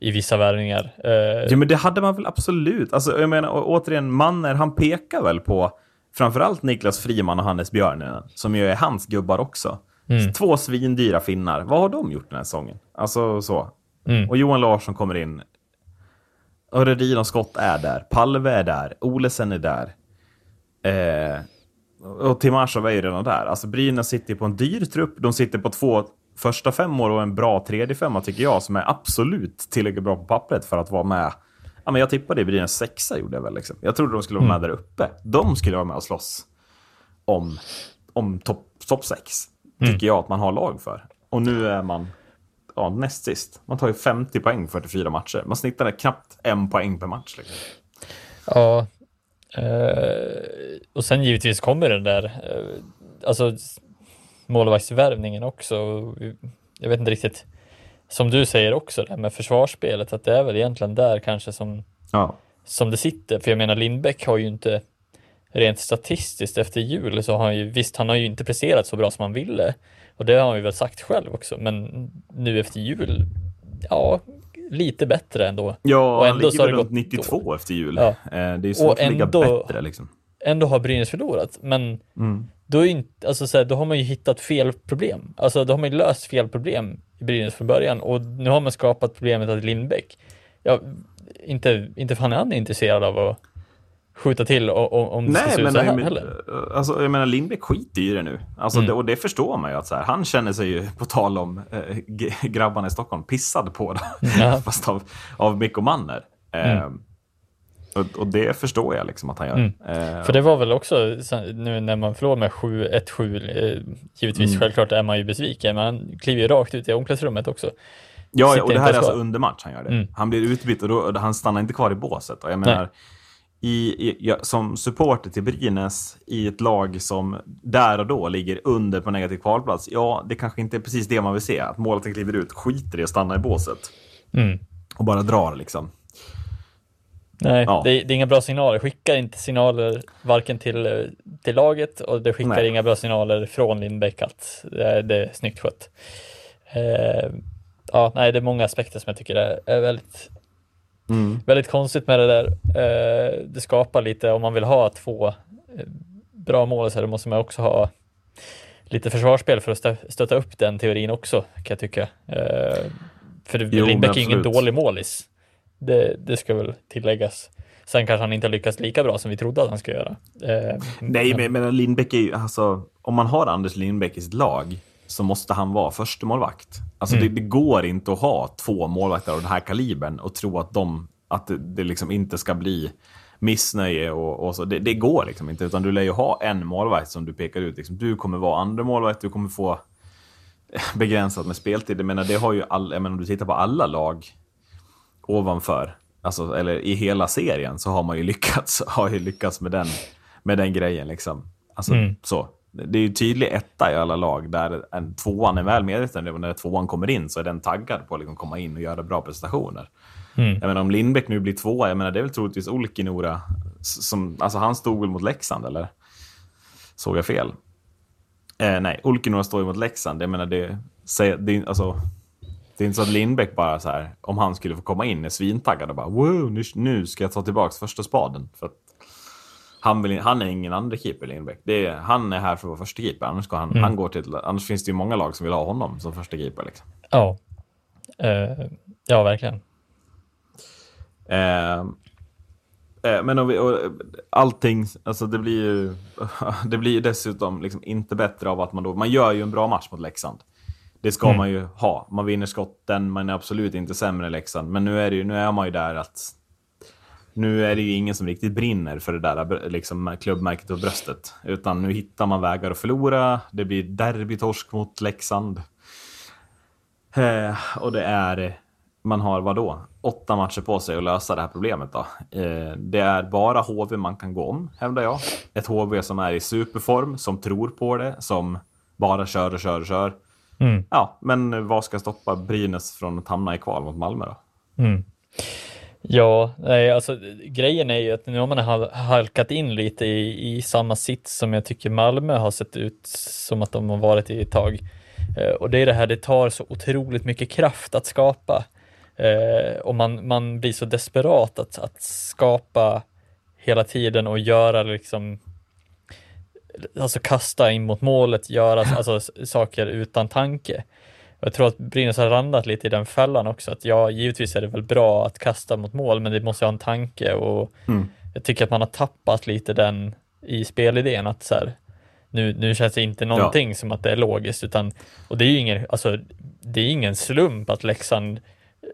i vissa värvningar. Eh, Ja, men det hade man väl absolut. Alltså, jag menar, återigen, Manner, han pekar väl på framförallt Niklas Friman och Hannes Björnen, som ju är hans gubbar också. Mm. Två svindyra finnar. Vad har de gjort den här säsongen? Alltså så. Mm. Och Johan Larsson kommer in. Och Rödin och Skott är där. Palve är där. Olesen är där. Eh, och Timashov är ju redan där. Alltså Brynäs sitter på en dyr trupp. De sitter på två första fem år och en bra tredje femma tycker jag, som är absolut tillräckligt bra på pappret för att vara med. Ja, men jag tippade i Brynäs sexa gjorde jag väl. Liksom. Jag trodde de skulle vara med där uppe. De skulle vara med och slåss om, om topp top sex. Tycker jag att man har lag för. Och nu är man ja, näst sist. Man tar ju 50 poäng på 44 matcher. Man snittar knappt en poäng per match. Liksom. Ja. Eh, och sen givetvis kommer den där, eh, alltså målvaktsvärvningen också. Jag vet inte riktigt, som du säger också, det här med försvarsspelet, att det är väl egentligen där kanske som, Ja. som det sitter. För jag menar, Lindbäck har ju inte, rent statistiskt efter jul så har han ju, visst han har ju inte presterat så bra som han ville. Och det har han ju väl sagt själv också, men nu efter jul, ja, lite bättre ändå. Ja, Och han ändå så ligger har väl det runt gått 92 efter jul. Ja. Eh, Det är ju svårt Och att ligga bättre. Liksom. ändå har Brynäs förlorat, men Mm. då, inte, alltså så här, då har man ju hittat fel problem. Alltså då har man ju löst fel problem i Brynäs från början och nu har man skapat problemet att Lindbäck, ja, inte, inte fan är han intresserad av att skjuta till o- o- om det ska Nej, se ut så här men heller. alltså, jag menar, Lindbäck skiter i det nu. Alltså, Mm. det, och det förstår man ju. att så här, Han känner sig ju, på tal om g- grabbarna i Stockholm, pissad på det. Ja. Fast av, av Mikko Manner. Mm. och, och det förstår jag liksom att han gör. Mm. Eh, För det var väl också nu när man förlorar med 7-1-7, eh, givetvis Mm. självklart är man ju besviken, men han kliver ju rakt ut i omklädningsrummet också. Ja, och det här är alltså under match han gör det. Mm. Han blir utbytt och, då, och han stannar inte kvar i båset. Och jag menar, i, i, som supporter till Brynäs i ett lag som där och då ligger under på negativ kvalplats. Ja, det kanske inte är precis det man vill se. Att målet kliver ut, skiter i att stanna i båset Mm. och bara drar liksom. Nej, Ja. det, det är inga bra signaler. Skickar inte signaler varken till, till laget och det skickar Nej. inga bra signaler från Lindbäck att det är, det är snyggt skött. Eh, ja, nej, det är många aspekter som jag tycker är, är väldigt, Mm. väldigt konstigt med det där. Eh, det skapar lite, om man vill ha två eh, bra mål så måste man också ha lite försvarsspel för att stö- stötta upp den teorin också, kan jag tycka. Eh, för Jo, Lindbäck är ingen dålig målis. Det, det ska väl tilläggas. Sen kanske han inte har lyckats lika bra som vi trodde att han skulle göra. Eh, Nej, men, men Lindbäck är ju, alltså, om man har Anders Lindbäck i sitt lag så måste han vara första målvakt. Alltså Mm. det, det går inte att ha två målvakter av den här kalibern och tro att, de, att det, det liksom inte ska bli missnöje och, och så. Det, det går liksom inte, utan du lär ju ha en målvakt som du pekar ut. Liksom, du kommer vara andra målvakt, du kommer få begränsat med speltid. Jag menar, det har ju all, jag menar, om du tittar på alla lag ovanför, alltså, eller i hela serien, så har man ju lyckats, har ju lyckats med, den, med den grejen. Liksom. Alltså, Mm. så. Det är ju tydlig etta i alla lag där en tvåan är väl medveten om när tvåan kommer in så är den taggad på att liksom komma in och göra bra prestationer. Mm. Jag menar, om Lindbäck nu blir tvåa, jag menar, det är väl troligtvis Olkinora som, alltså han stod väl mot Leksand eller? Såg jag fel? Eh, nej, Olkinuor står ju mot Leksand. Jag menar det, det, alltså, det är inte så att Lindbäck bara så här, om han skulle få komma in, är svintaggad och bara wow, nu, nu ska jag ta tillbaka första spaden. För att han, vill, han är ingen andra keeper Lindbäck. Det är, han är här för att vara första keeper. Annars, ska han, han går till, annars finns det ju många lag som vill ha honom som första keeper. Liksom. Ja. Eh, ja, verkligen. Eh, men om vi, och, allting, alltså det blir ju det blir dessutom liksom inte bättre av att man då, man gör ju en bra match mot Leksand. Det ska man ju ha. Man vinner skotten, man är absolut inte sämre än Leksand. Men nu är, det ju, nu är man ju där att nu är det ju ingen som riktigt brinner för det där liksom, klubbmärket på bröstet. Utan nu hittar man vägar att förlora. Det blir derbytorsk mot Leksand. Eh, och det är, man har vad då? Åtta matcher på sig att lösa det här problemet då. Eh, det är bara HV man kan gå om, hävdar jag. Ett HV som är i superform, som tror på det, som bara kör och kör och kör. Mm. Ja, men vad ska stoppa Brynäs från att hamna i kval mot Malmö då? Mm. Ja, nej, alltså grejen är ju att nu har man hal- halkat in lite i, i samma sits som jag tycker Malmö har sett ut som att de har varit i ett tag. Eh, och det är det här, det tar så otroligt mycket kraft att skapa. Eh, och man, man blir så desperat att, att skapa hela tiden och göra liksom Alltså kasta in mot målet, göra alltså, saker utan tanke. Jag tror att Brynäs har randat lite i den fällan också, att ja, givetvis är det väl bra att kasta mot mål, men det måste ha en tanke och Mm. jag tycker att man har tappat lite den i spelidén att så här, nu, nu känns det inte någonting som att det är logiskt, utan och det är ju ingen, alltså, det är ingen slump att Leksand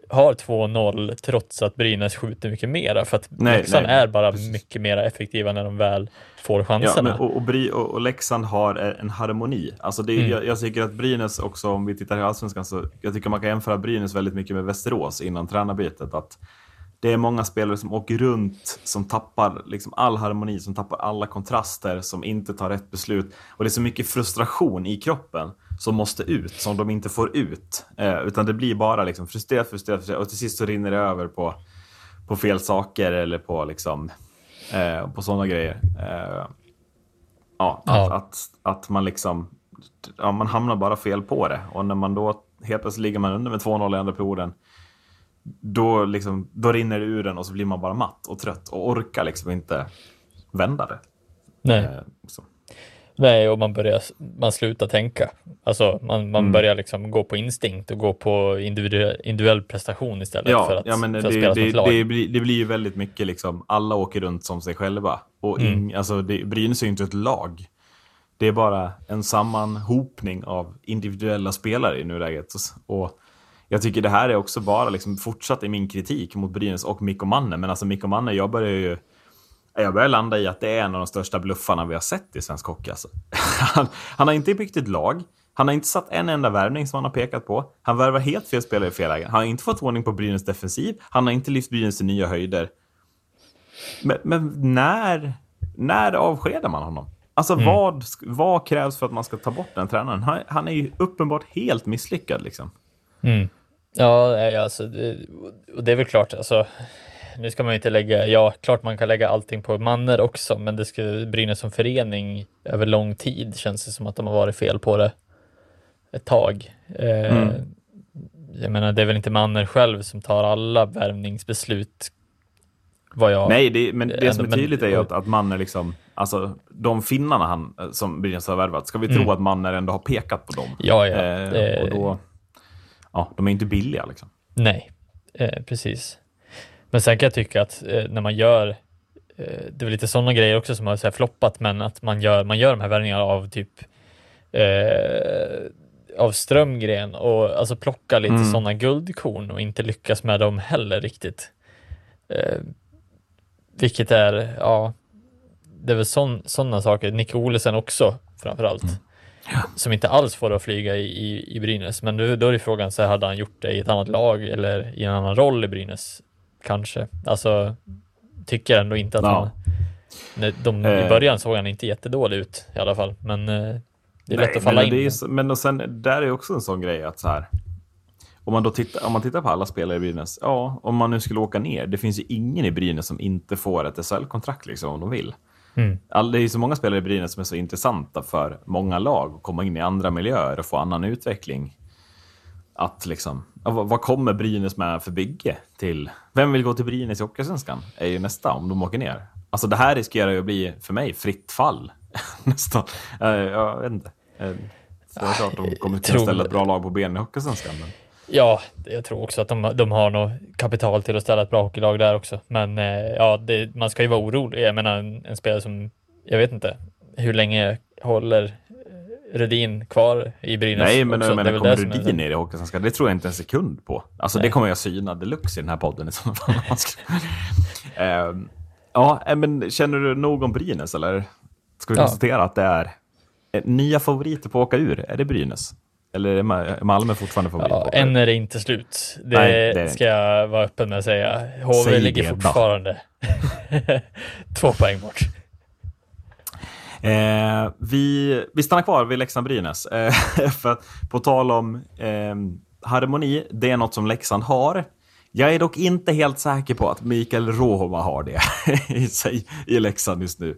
har 2-0 trots att Brynäs skjuter mycket mera för att Nej, Leksand nej, är bara precis. mycket mer effektiva när de väl får Ja, chanserna. men, och, och, Bry, och, och Leksand har en harmoni. Alltså det, Mm. jag, jag tycker att Brynäs också, om vi tittar i Allsvenskan, så jag tycker man kan jämföra Brynäs väldigt mycket med Västerås innan tränarbytet. Att det är många spelare som åker runt, som tappar liksom all harmoni, som tappar alla kontraster, som inte tar rätt beslut. Och det är så mycket frustration i kroppen som måste ut, som de inte får ut. Eh, utan det blir bara liksom frustrerat, frustrerat, frustrerat och till sist så rinner det över på, på fel saker eller på liksom eh, på sådana grejer. Eh, ja, att, Ja. Att, att man liksom ja, man hamnar bara fel på det. Och när man då helt plötsligt ligger man under med 2-0 i andra perioden då, liksom, då rinner det ur den och så blir man bara matt och trött och orkar liksom inte vända det. Nej. Eh, så. Nej, och man börjar, man slutar tänka. Alltså man, man Mm. börjar liksom gå på instinkt och gå på individuell, individuell prestation istället Ja, för att, ja, men det, för att det, spela som det, ett lag. det, blir, det blir ju väldigt mycket liksom, alla åker runt som sig själva. Och Mm. alltså, det, Brynäs är ju inte ett lag. Det är bara en sammanhopning av individuella spelare i nuläget. Och jag tycker det här är också bara liksom fortsatt i min kritik mot Brynäs och Mikko Manne. Men alltså Mikko Manne, jag börjar ju jag börjar landa i att det är en av de största bluffarna vi har sett i svensk hockey. Alltså. Han, han har inte byggt ett lag. Han har inte satt en enda värvning som han har pekat på. Han värvar helt fel spelare i fel lägen. Han har inte fått ordning på Brynäs defensiv. Han har inte lyft Brynäs till nya höjder. Men, men när, när avskedar man honom? Alltså vad, vad krävs för att man ska ta bort den tränaren? Han, han är ju uppenbart helt misslyckad liksom. Mm. Ja, alltså, det, och det är väl klart, alltså, nu ska man ju inte lägga, ja, klart man kan lägga allting på Manner också, men det ska Brynäs som förening över lång tid känns det som att de har varit fel på det ett tag. Eh, Mm. Jag menar, det är väl inte Manner själv som tar alla värvningsbeslut, jag... Nej, det, men det ändå- som är men- tydligt är ju att, att Manner liksom, alltså de finnarna han, som Brynäs har värvat, ska vi tro Mm. att Manner ändå har pekat på dem? Ja, ja. Eh, och då, ja, de är inte billiga liksom. Nej, eh, precis. Men sen kan jag tycka att eh, när man gör, eh, det är lite sådana grejer också som har så floppat, men att man gör, man gör de här värvningarna av typ eh, av Strömgren och alltså plocka lite Mm. sådana guldkorn och inte lyckas med dem heller riktigt. Eh, vilket är, ja, det är väl sådana saker. Nick Olesen också framförallt. Som inte alls får det att flyga i, i, i Brynäs. Men då, då är det frågan, så här, hade han gjort det i ett annat lag eller i en annan roll i Brynäs? Kanske. Alltså, tycker ändå inte att Ja. han... Nej, de, I Eh. början såg han inte jättedålig ut i alla fall. Men eh, det är lätt Nej, att falla men in. Är, men och sen, där är också en sån grej att så här. om man då tittar, om man tittar på alla spelare i Brynäs, ja, om man nu skulle åka ner, det finns ju ingen i Brynäs som inte får ett SHL-kontrakt liksom, om de vill. Mm. All, det är ju så många spelare i Brynäs som är så intressanta för många lag, att komma in i andra miljöer och få annan utveckling. Att liksom, vad, kommer Brynäs med för bygge till? Vem vill gå till Brynäs i Hockeyallsvenskan? Är ju nästa om de åker ner. Alltså det här riskerar ju att bli, för mig, fritt fall. Nästan. Uh, jag vet inte. Uh, så det är klart de kommer kunna Tror- ställa ett bra lag på benen i Hockeyallsvenskan. Men... Ja, jag tror också att de, de har nog kapital till att ställa ett bra hockeylag där också. Men eh, ja, det, man ska ju vara orolig. Jag menar en, en spelare som, jag vet inte, hur länge håller eh, Rudin kvar i Brynäs? Nej, men också? jag menar, kommer Rudin ner i Hockeyallsvenskan? Det tror jag inte en sekund på. Alltså Nej. det kommer jag syna deluxe i den här podden i så fall. Ehm, ja, eh, men känner du nog om Brynäs eller? Ska vi Ja. konstatera att det är eh, nya favoriter på att åka ur? Är det Brynäs? Eller är Ma- är Malmö fortfarande favorit? Ja, än är det inte slut. Det, Nej, det ska jag vara öppen med att säga. HV Säg ligger fortfarande två poäng bort. Eh, vi, vi stannar kvar vid Leksand-Brynäs. Eh, för på tal om eh, harmoni, det är något som Leksand har. Jag är dock inte helt säker på att Mikael Rohoma har det i sig i Leksand just nu.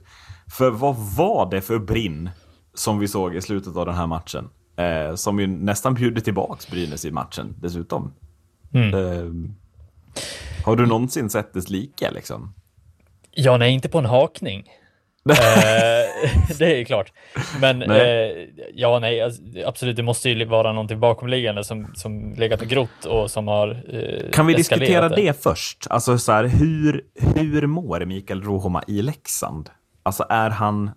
För vad var det för brinn som vi såg i slutet av den här matchen? Eh, som ju nästan bjuder tillbaks Brynäs i matchen dessutom. Mm. Eh, har du någonsin sett dess like liksom? Ja, nej, inte på en hakning. Eh, det är klart. Men Nej. eh, ja, nej, alltså, absolut, det måste ju vara någonting bakomliggande som, som legat och grott och som har eh, Kan vi diskutera det först? Alltså så här, hur, hur mår Mikael Rohoma i Leksand? Alltså är han,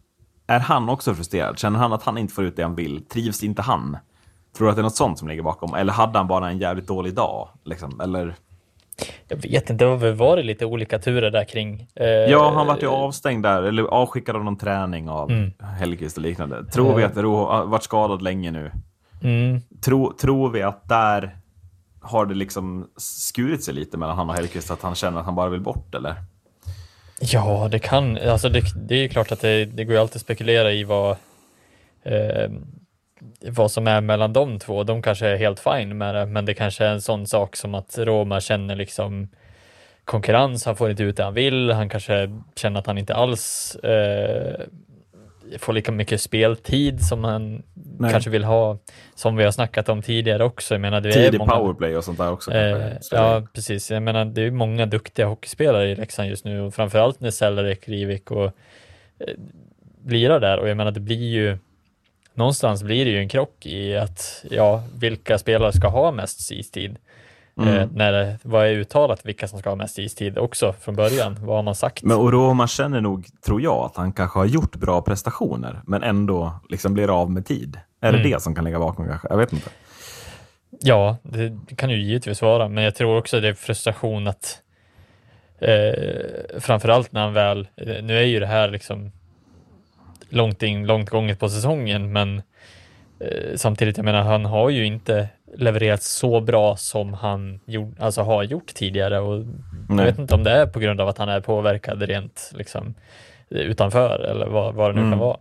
är han också frustrerad? Känner han att han inte får ut det han vill? Trivs inte han? Tror du att det är något sånt som ligger bakom? Eller hade han bara en jävligt dålig dag? Liksom? Eller, Jag vet inte, det har väl varit lite olika turer där kring. Eh, ja, han vart ju avstängd där, eller avskickad av någon träning av Mm. Hellkvist och liknande. Tror vi att Rohoma har varit skadad länge nu? Mm, Tro, tror vi att där har det liksom skurit sig lite mellan han och Hellkvist? Att han känner att han bara vill bort, eller? Ja, det kan, alltså det, det är ju klart att det, det går ju alltid att spekulera i vad, eh, vad som är mellan de två. De kanske är helt fine med det, men det kanske är en sån sak som att Roma känner liksom konkurrens, han får inte ut det han vill, han kanske känner att han inte alls eh, får lika mycket speltid som han Nej. kanske vill ha, som vi har snackat om tidigare också. Jag menar, det är Tidig många- powerplay och sånt där också. Eh, ja, precis. Jag menar, det är många duktiga hockeyspelare i Leksand just nu och framförallt när Sellarek, Rivik och eh, lirar där och jag menar, det blir ju någonstans blir det ju en krock i att ja, vilka spelare ska ha mest istid? Mm. Eh, när det, vad är uttalat vilka som ska ha mest istid också från början? Vad har man sagt? Men Oroma känner nog, tror jag, att han kanske har gjort bra prestationer, men ändå liksom blir av med tid. Är det Mm. det som kan ligga bakom kanske? Jag vet inte. Ja, det kan ju givetvis vara, men jag tror också det är frustration att eh, framförallt när han väl, nu är ju det här liksom långt in, långt gånget på säsongen, men eh, samtidigt, jag menar, han har ju inte levererat så bra som han gjort, alltså har gjort tidigare och jag vet inte om det är på grund av att han är påverkad rent liksom utanför eller vad, vad det nu Mm. kan vara.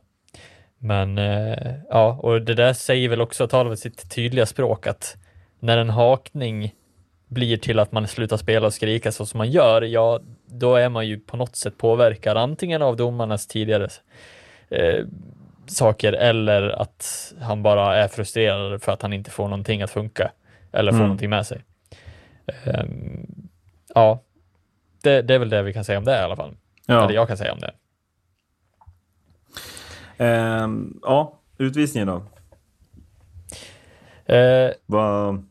Men eh, ja, och det där säger väl också, talar väl sitt tydliga språk att när en hakning blir till att man slutar spela och skrika så som man gör, ja, då är man ju på något sätt påverkad antingen av domarnas tidigare eh, saker eller att han bara är frustrerad för att han inte får någonting att funka eller får Mm. någonting med sig. Ehm, ja, det, det är väl det vi kan säga om det i alla fall. Eller Ja, jag kan säga om det. Ehm, ja utvisningen då? Eh, Vad,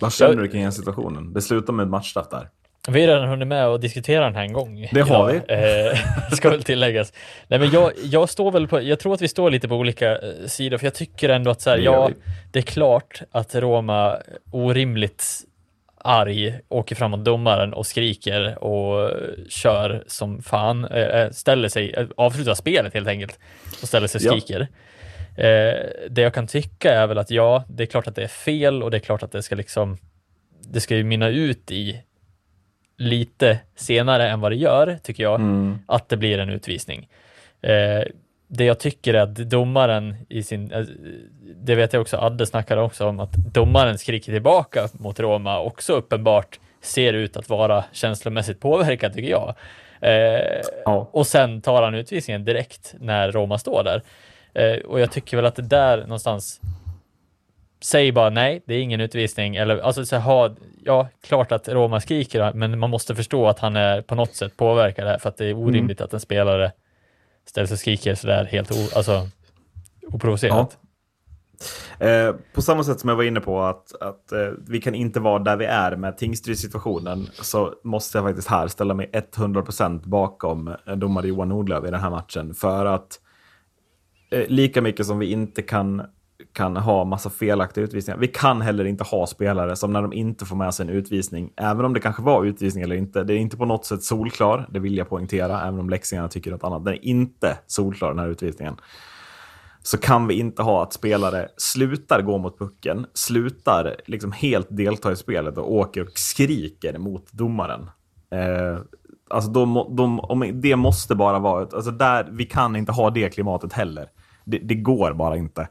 vad känner Jag- du kring den situationen? Det slutar med ett matchstraff där. Vi har redan hunnit med att diskutera den här en gång. Det har idag, Eh, ska väl tilläggas. Nej, men jag, jag står väl på, jag tror att vi står lite på olika eh, sidor, för jag tycker ändå att så här, Det ja, vi. det är klart att Roma orimligt arg åker fram mot domaren och skriker och kör som fan, eh, ställer sig, avslutar spelet helt enkelt och ställer sig och Ja. skriker. Eh, det jag kan tycka är väl att ja, det är klart att det är fel och det är klart att det ska liksom, det ska ju mynna ut i lite senare än vad det gör, tycker jag, Mm. att det blir en utvisning. Eh, det jag tycker är att domaren i sin, eh, det vet jag också, Adde snackade också om, att domaren skriker tillbaka mot Roma också uppenbart ser ut att vara känslomässigt påverkad tycker jag. Eh, Ja. Och sen tar han utvisningen direkt när Roma står där. Eh, och jag tycker väl att det där någonstans Säg bara nej, det är ingen utvisning. Eller, alltså, så ha, ja, klart att Roma skriker, men man måste förstå att han är på något sätt påverkad här, för att det är orimligt att en spelare ställs och skriker sådär helt o, alltså, oprovocerat. Eh, på samma sätt som jag var inne på att, att eh, vi kan inte vara där vi är med Tingsryd-situationen så måste jag faktiskt här ställa mig 100% bakom eh, domare Johan Nordlöf i den här matchen. För att eh, lika mycket som vi inte kan, kan ha massa felaktiga utvisningar. Vi kan heller inte ha spelare som när de inte får med sig en utvisning, även om det kanske var utvisning eller inte, det är inte på något sätt solklar, det vill jag poängtera, även om leksingarna tycker något annat. Den är inte solklar den här utvisningen så kan vi inte ha att spelare slutar gå mot pucken, slutar liksom helt delta i spelet och åker och skriker mot domaren. Eh, alltså de, de, om, det måste bara vara, alltså där, vi kan inte ha det klimatet heller. Det, det går bara inte.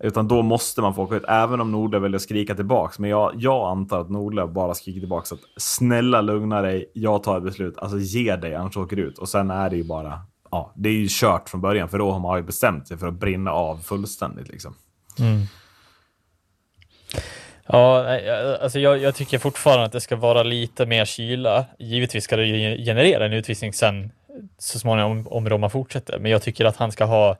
Utan då måste man få åka ut, även om Nordlöf väljer att skrika tillbaks. Men jag, jag antar att Nordlöf bara skriker tillbaks att snälla lugna dig, jag tar ett beslut, alltså ge dig, annars åker du ut. Och sen är det ju bara, ja, det är ju kört från början, för då har man ju bestämt sig för att brinna av fullständigt liksom. Ja, nej, alltså jag, jag tycker fortfarande att det ska vara lite mer kyla. Givetvis ska det generera en utvisning sen så småningom om, om Roma fortsätter, men jag tycker att han ska ha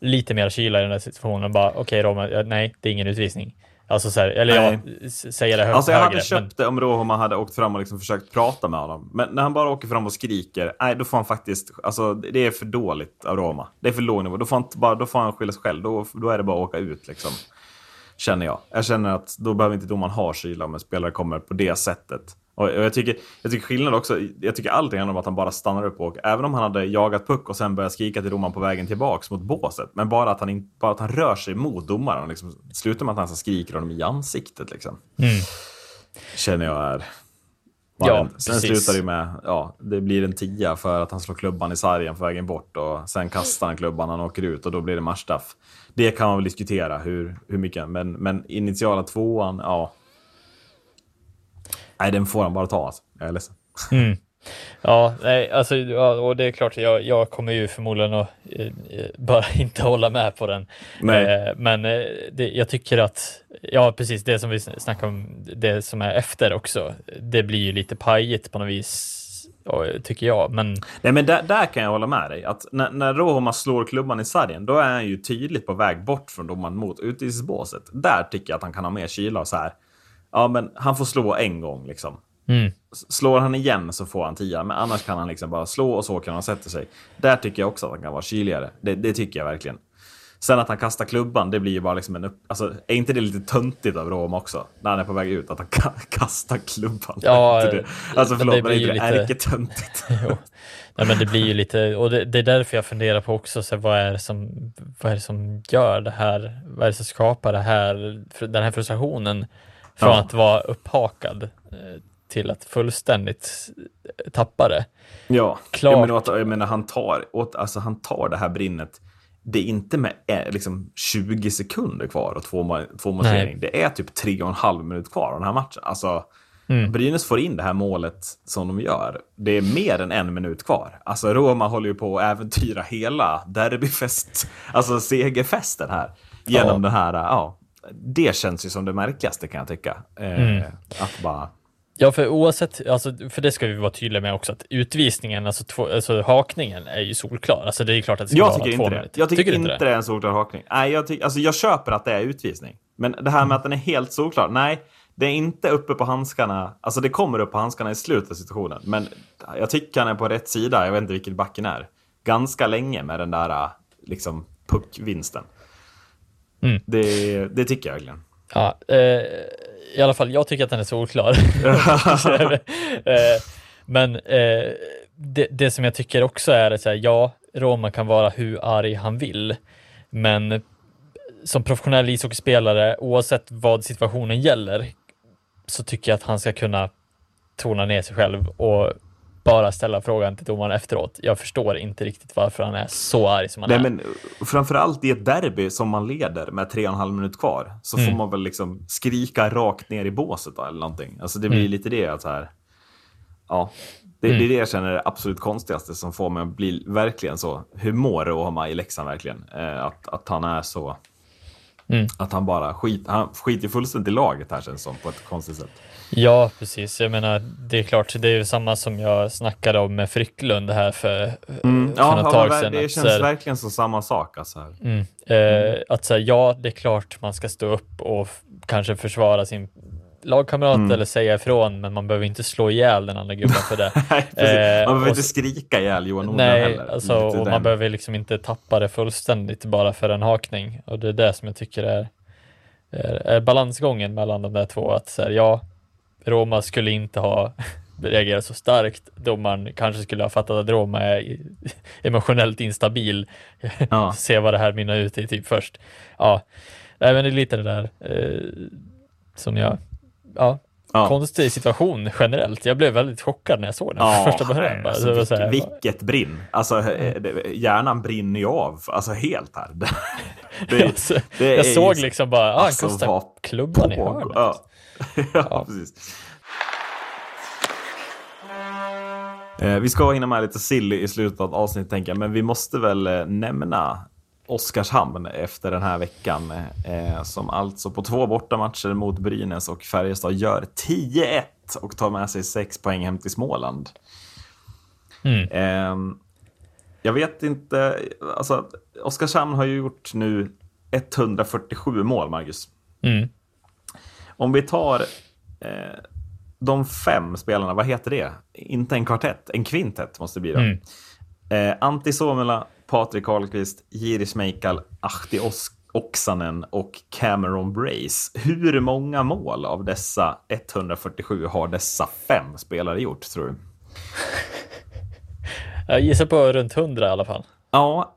lite mer kyla i den här situationen. Bara okej Roma, ja, nej, det är ingen utvisning. Alltså så här, eller jag Nej. säger det hö- Alltså jag högre. hade köpt det om Rohoma hade åkt fram och liksom försökt prata med honom. Men när han bara åker fram och skriker, nej då får han faktiskt, alltså det är för dåligt av Roma. Det är för låg nivå. Då får han, bara, då får han skylla sig själv. Då, då är det bara att åka ut liksom. Känner jag. Jag känner att då behöver inte domaren ha kyla om en spelare kommer på det sättet. Och jag tycker, jag tycker skillnad också, jag tycker allting handlar om att han bara stannar upp och även om han hade jagat puck och sen börjat skrika till domaren på vägen tillbaks mot båset. Men bara att han, bara att han rör sig mot domaren liksom slutar med att han så skriker honom i ansiktet liksom. Känner jag är... Ja, sen precis. slutar det med, ja, det blir en tia för att han slår klubban i sargen på vägen bort och sen kastar han klubban, han åker ut och då blir det matchstraff. Det kan man väl diskutera hur, hur mycket, men, men initiala tvåan, ja. Nej, den får han bara ta alltså. Jag är ledsen. Ja, nej, alltså, ja, och det är klart, jag, jag kommer ju förmodligen att eh, bara inte hålla med på den. Nej. Eh, men eh, det, jag tycker att, ja precis det som vi snackade om, det som är efter också, det blir ju lite pajigt på något vis, tycker jag. Men Nej, men där, där kan jag hålla med dig. Att när, när Roma slår klubban i sargen, då är han ju tydligt på väg bort från domaren mot utvisningsbåset. Där tycker jag att han kan ha mer kyla och så här. Ja, men han får slå en gång liksom. Mm. Slår han igen så får han tia, men annars kan han liksom bara slå och så kan han sätta sig. Där tycker jag också att han kan vara kyligare. Det, det tycker jag verkligen. Sen att han kastar klubban, det blir ju bara liksom en upp... Alltså, är inte det lite töntigt av Roma också? När han är på väg ut, att han ka- kastar klubban. Ja, det? Alltså men förlåt, det men är det lite- ärketöntigt? Nej, men det blir ju lite, och det, det är därför jag funderar på också, så vad, är det som, vad är det som gör det här? Vad är det som skapar det här, den här frustrationen från Ja. att vara upphakad eh, till att fullständigt eh, tappa det? Ja, Klart. Jag menar, jag menar han, tar, alltså, han tar det här brinnet. Det är inte med eh, liksom, 20 sekunder kvar och två, två målsledning. Det är typ tre och en halv minut kvar av den här matchen. Alltså, Mm. Brynäs får in det här målet som de gör. Det är mer än en minut kvar. Alltså Roma håller ju på att äventyra hela derbyfest, alltså segerfesten här. Genom Ja. den här, ja. Det känns ju som det märkligaste kan jag tycka. Eh, Mm. Att bara... Ja, för oavsett, alltså, för det ska vi vara tydliga med också, att utvisningen, alltså, två, alltså hakningen är ju solklar. Alltså det är klart att det ska Jag vara tycker två inte det. minuter. Jag tycker, du inte det är en solklar hakning. Nej, jag, ty- alltså, jag köper att det är utvisning. Men det här med att den är helt solklar. Nej, det är inte uppe på handskarna. Alltså det kommer upp på handskarna i slutet av situationen. Men jag tycker han är på rätt sida. Jag vet inte vilken backen är. Ganska länge med den där liksom puckvinsten. Mm. Det, det tycker jag verkligen. Ja, eh, i alla fall, jag tycker att den är solklar. eh, men eh, det, det som jag tycker också är att säga, ja, Roma kan vara hur arg han vill, men som professionell ishockeyspelare, oavsett vad situationen gäller, så tycker jag att han ska kunna tona ner sig själv och bara ställa frågan till domaren efteråt. Jag förstår inte riktigt varför han är så arg som han Nej, är. men framförallt i ett derby som man leder med tre och en halv minut kvar så Mm. får man väl liksom skrika rakt ner i båset då, eller någonting. Alltså det blir Mm. lite det att här. Ja, det, det är det jag känner är det absolut konstigaste som får mig att bli verkligen så. Hur mår Rohama i Leksand verkligen? Eh, att, att han är så. Mm. Att han bara skit, han skiter fullständigt i laget här känns som på ett konstigt sätt. Ja, precis. Jag menar, det är klart, det är ju samma som jag snackade om med Frycklund här för, Mm. för Ja, något tag sedan. det känns här- verkligen som samma sak. Alltså här. Mm. Eh, att säga ja, det är klart man ska stå upp och kanske försvara sin lagkamrat Mm. eller säga ifrån, men man behöver inte slå ihjäl den andra gubben för det. Nej. Eh, man behöver inte skrika ihjäl Johan Nordlund Nej, heller. alltså, och den. man behöver liksom inte tappa det fullständigt bara för en hakning. Och det är det som jag tycker är, är, är balansgången mellan de där två. Att så här, ja, Roma skulle inte ha reagerat så starkt. Domaren kanske skulle ha fattat att Roma är emotionellt instabil. Ja. Se vad det här mynnar ut i typ först. Ja, Nej, men det är lite det där eh, som jag, ja, Ja. konstig situation generellt. Jag blev väldigt chockad när jag såg den Ja, första början. Alltså, vilket, så här, vilket brinn. Alltså, eh, det- hjärnan brinner ju av. Alltså helt här. Det, det, jag, så- det jag såg ju- liksom bara, ah, han alltså, kastar vad klubban i pågår. hörnet. Ja. ja, precis. Eh, vi ska hinna med lite silly i slutet av avsnittet, tänker jag. Men vi måste väl eh, nämna Oskarshamn efter den här veckan. Eh, som alltså på två bortamatcher mot Brynäs och Färjestad gör 10-1 och tar med sig sex poäng hem till Småland. Mm. Ehm, jag vet inte, alltså Oskarshamn har ju gjort nu 147 mål, Marcus. Mm. Om vi tar eh, de fem spelarna, vad heter det? Inte en kvartett, en kvintett måste det bli då. Mm. Eh, Antti Suomela, Patrik Karlqvist, Jiri Smejkal, Ahti Oksanen och Cameron Brace. Hur många mål av dessa 147 har dessa fem spelare gjort, tror du? Jag gissar på runt 100 i alla fall. Ja,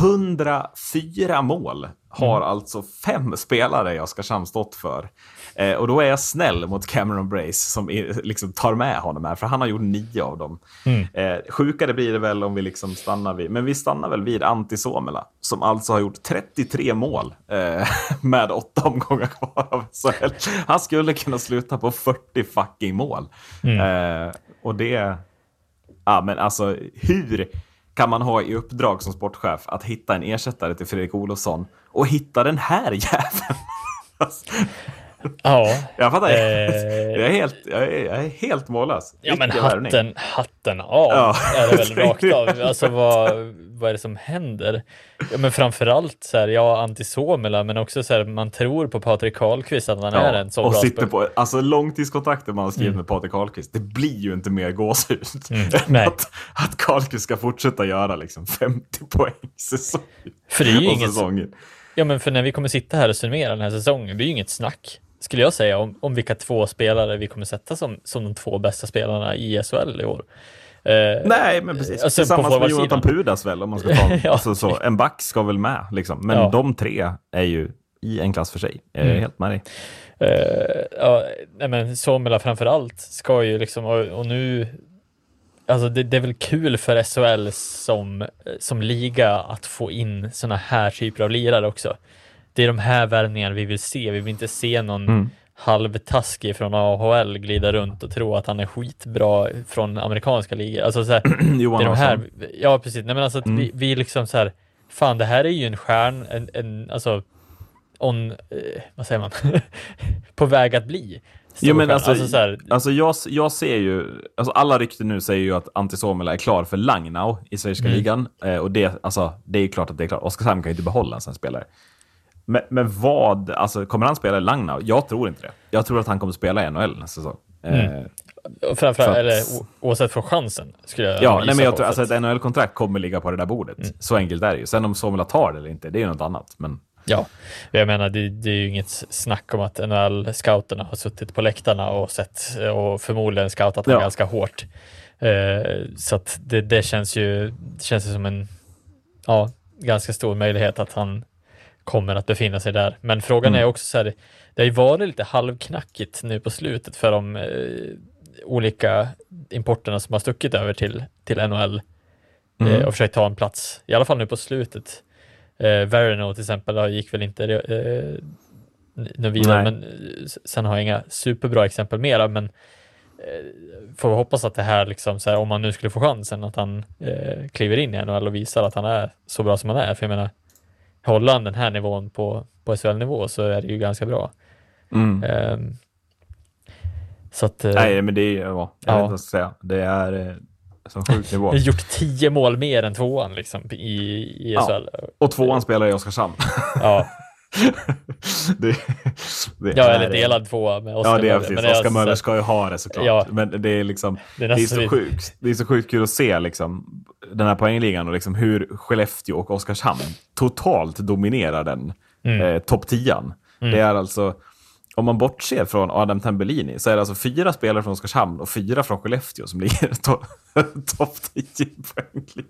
104 mål har alltså fem spelare i Oskarshamn stått för. Eh, och då är jag snäll mot Cameron Brace som är, liksom tar med honom här, för han har gjort nio av dem. Eh, sjukare blir det väl om vi liksom stannar vid, men vi stannar väl vid Antti Suomela som alltså har gjort 33 mål eh, med åtta omgångar kvar av SHL. Han skulle kunna sluta på 40 fucking mål. Eh, och det... Ja, men alltså hur kan man ha i uppdrag som sportchef att hitta en ersättare till Fredrik Olofsson och hitta den här jäveln? Ja, jag fattar. Eh. Jag, är helt, jag, är, jag är helt mållös. ja men värvning. hatten, hatten av Ja, är det väl rakt av. Alltså vad, vad är det som händer? Ja, men framförallt så här, ja, Antti Suomela, men också så här, man tror på Patrik Karlqvist att han är en så och bra sitter på, alltså långtidskontraktet man har skrivit med Patrik Karlqvist, det blir ju inte mer gåshud än Mm. nej. att, att Karlqvist ska fortsätta göra liksom 50 poäng säsong. För det är ju inget, säsongen. ja men för när vi kommer sitta här och summera den här säsongen, det blir ju inget snack, skulle jag säga, om, om vilka två spelare vi kommer sätta som, som de två bästa spelarna i SHL i år. Eh, Nej, men precis. Alltså, Tillsammans med. Jonathan Pudas väl, om man ska ta Ja. alltså, så. En back ska väl med, liksom. Men Ja. de tre är ju i en klass för sig. Jag är Mm. helt med dig. Eh, ja, nej men Somela framför allt ska ju liksom, och, och nu, alltså det, det är väl kul för SHL som, som liga att få in såna här typer av lirare också. Det är de här värvningarna vi vill se. Vi vill inte se någon Mm. halvtaskig från AHL glida runt och tro att han är skitbra från amerikanska ligor. Alltså så här, Johan det är de här, ja precis, nej men alltså Mm. vi, vi liksom så här, fan det här är ju en stjärn, en, en alltså, on, eh, vad säger man, på väg att bli. Jo, men alltså, så här, Alltså jag, jag ser ju, alltså alla rykten nu säger ju att Antti Suomela är klar för Langnau i Svenska Mm. ligan. Eh, och det, alltså, det är ju klart att det är klart. Oskarshamn kan ju inte behålla en sån spelare. Men, men vad, alltså kommer han spela i Langnau? Jag tror inte det. Jag tror att han kommer spela i NHL nästa säsong. Mm. Eh, framförallt, för att- eller oavsett få chansen, skulle jag Ja, nej, men jag tror, alltså att- ett NHL-kontrakt kommer ligga på det där bordet. Mm. Så enkelt är det ju. Sen om Somela tar det eller inte, det är ju något annat. Men Ja, jag menar det, det är ju inget snack om att NHL-scouterna har suttit på läktarna och sett och förmodligen scoutat Ja. ganska hårt. Eh, så att det, det känns ju det känns ju som en ja, ganska stor möjlighet att han kommer att befinna sig där. Men frågan Mm. är också så här, det har ju varit lite halvknackigt nu på slutet för dem. Eh, olika importerna som har stuckit över till, till NHL Mm. eh, och försökt ta en plats, i alla fall nu på slutet. Eh, Verino till exempel gick väl inte eh, nu vidare, Nej. men eh, sen har jag inga superbra exempel mera, men eh, får hoppas att det här, liksom, så här, om man nu skulle få chansen, att han eh, kliver in i NHL och visar att han är så bra som han är. För jag menar, håller han den här nivån på, på SHL-nivå så är det ju ganska bra. Mm. Ehm, så att, eh, Nej, men det är, ja, jag Ja. vet inte vad jag ska säga. Det är eh, som sjuk nivå. har gjort tio mål mer än tvåan liksom, i, i Ja. SHL. Och tvåan spelar i Oskarshamn. Ja, det, det ja är- eller delad tvåa med Oskar Ja, det är precis. Men alltså Möller så ska ju ha det såklart. Ja. Men det är liksom, Det är det är, så vi- sjukt, det är så sjukt kul att se liksom, den här poängligan och liksom hur Skellefteå och Oskarshamn totalt dominerar den Mm. eh, topp 10. Det är alltså, om man bortser från Adam Tambellini så är det alltså fyra spelare från Oskarshamn och fyra från Skellefteå som ligger to topp 10 i poänglig.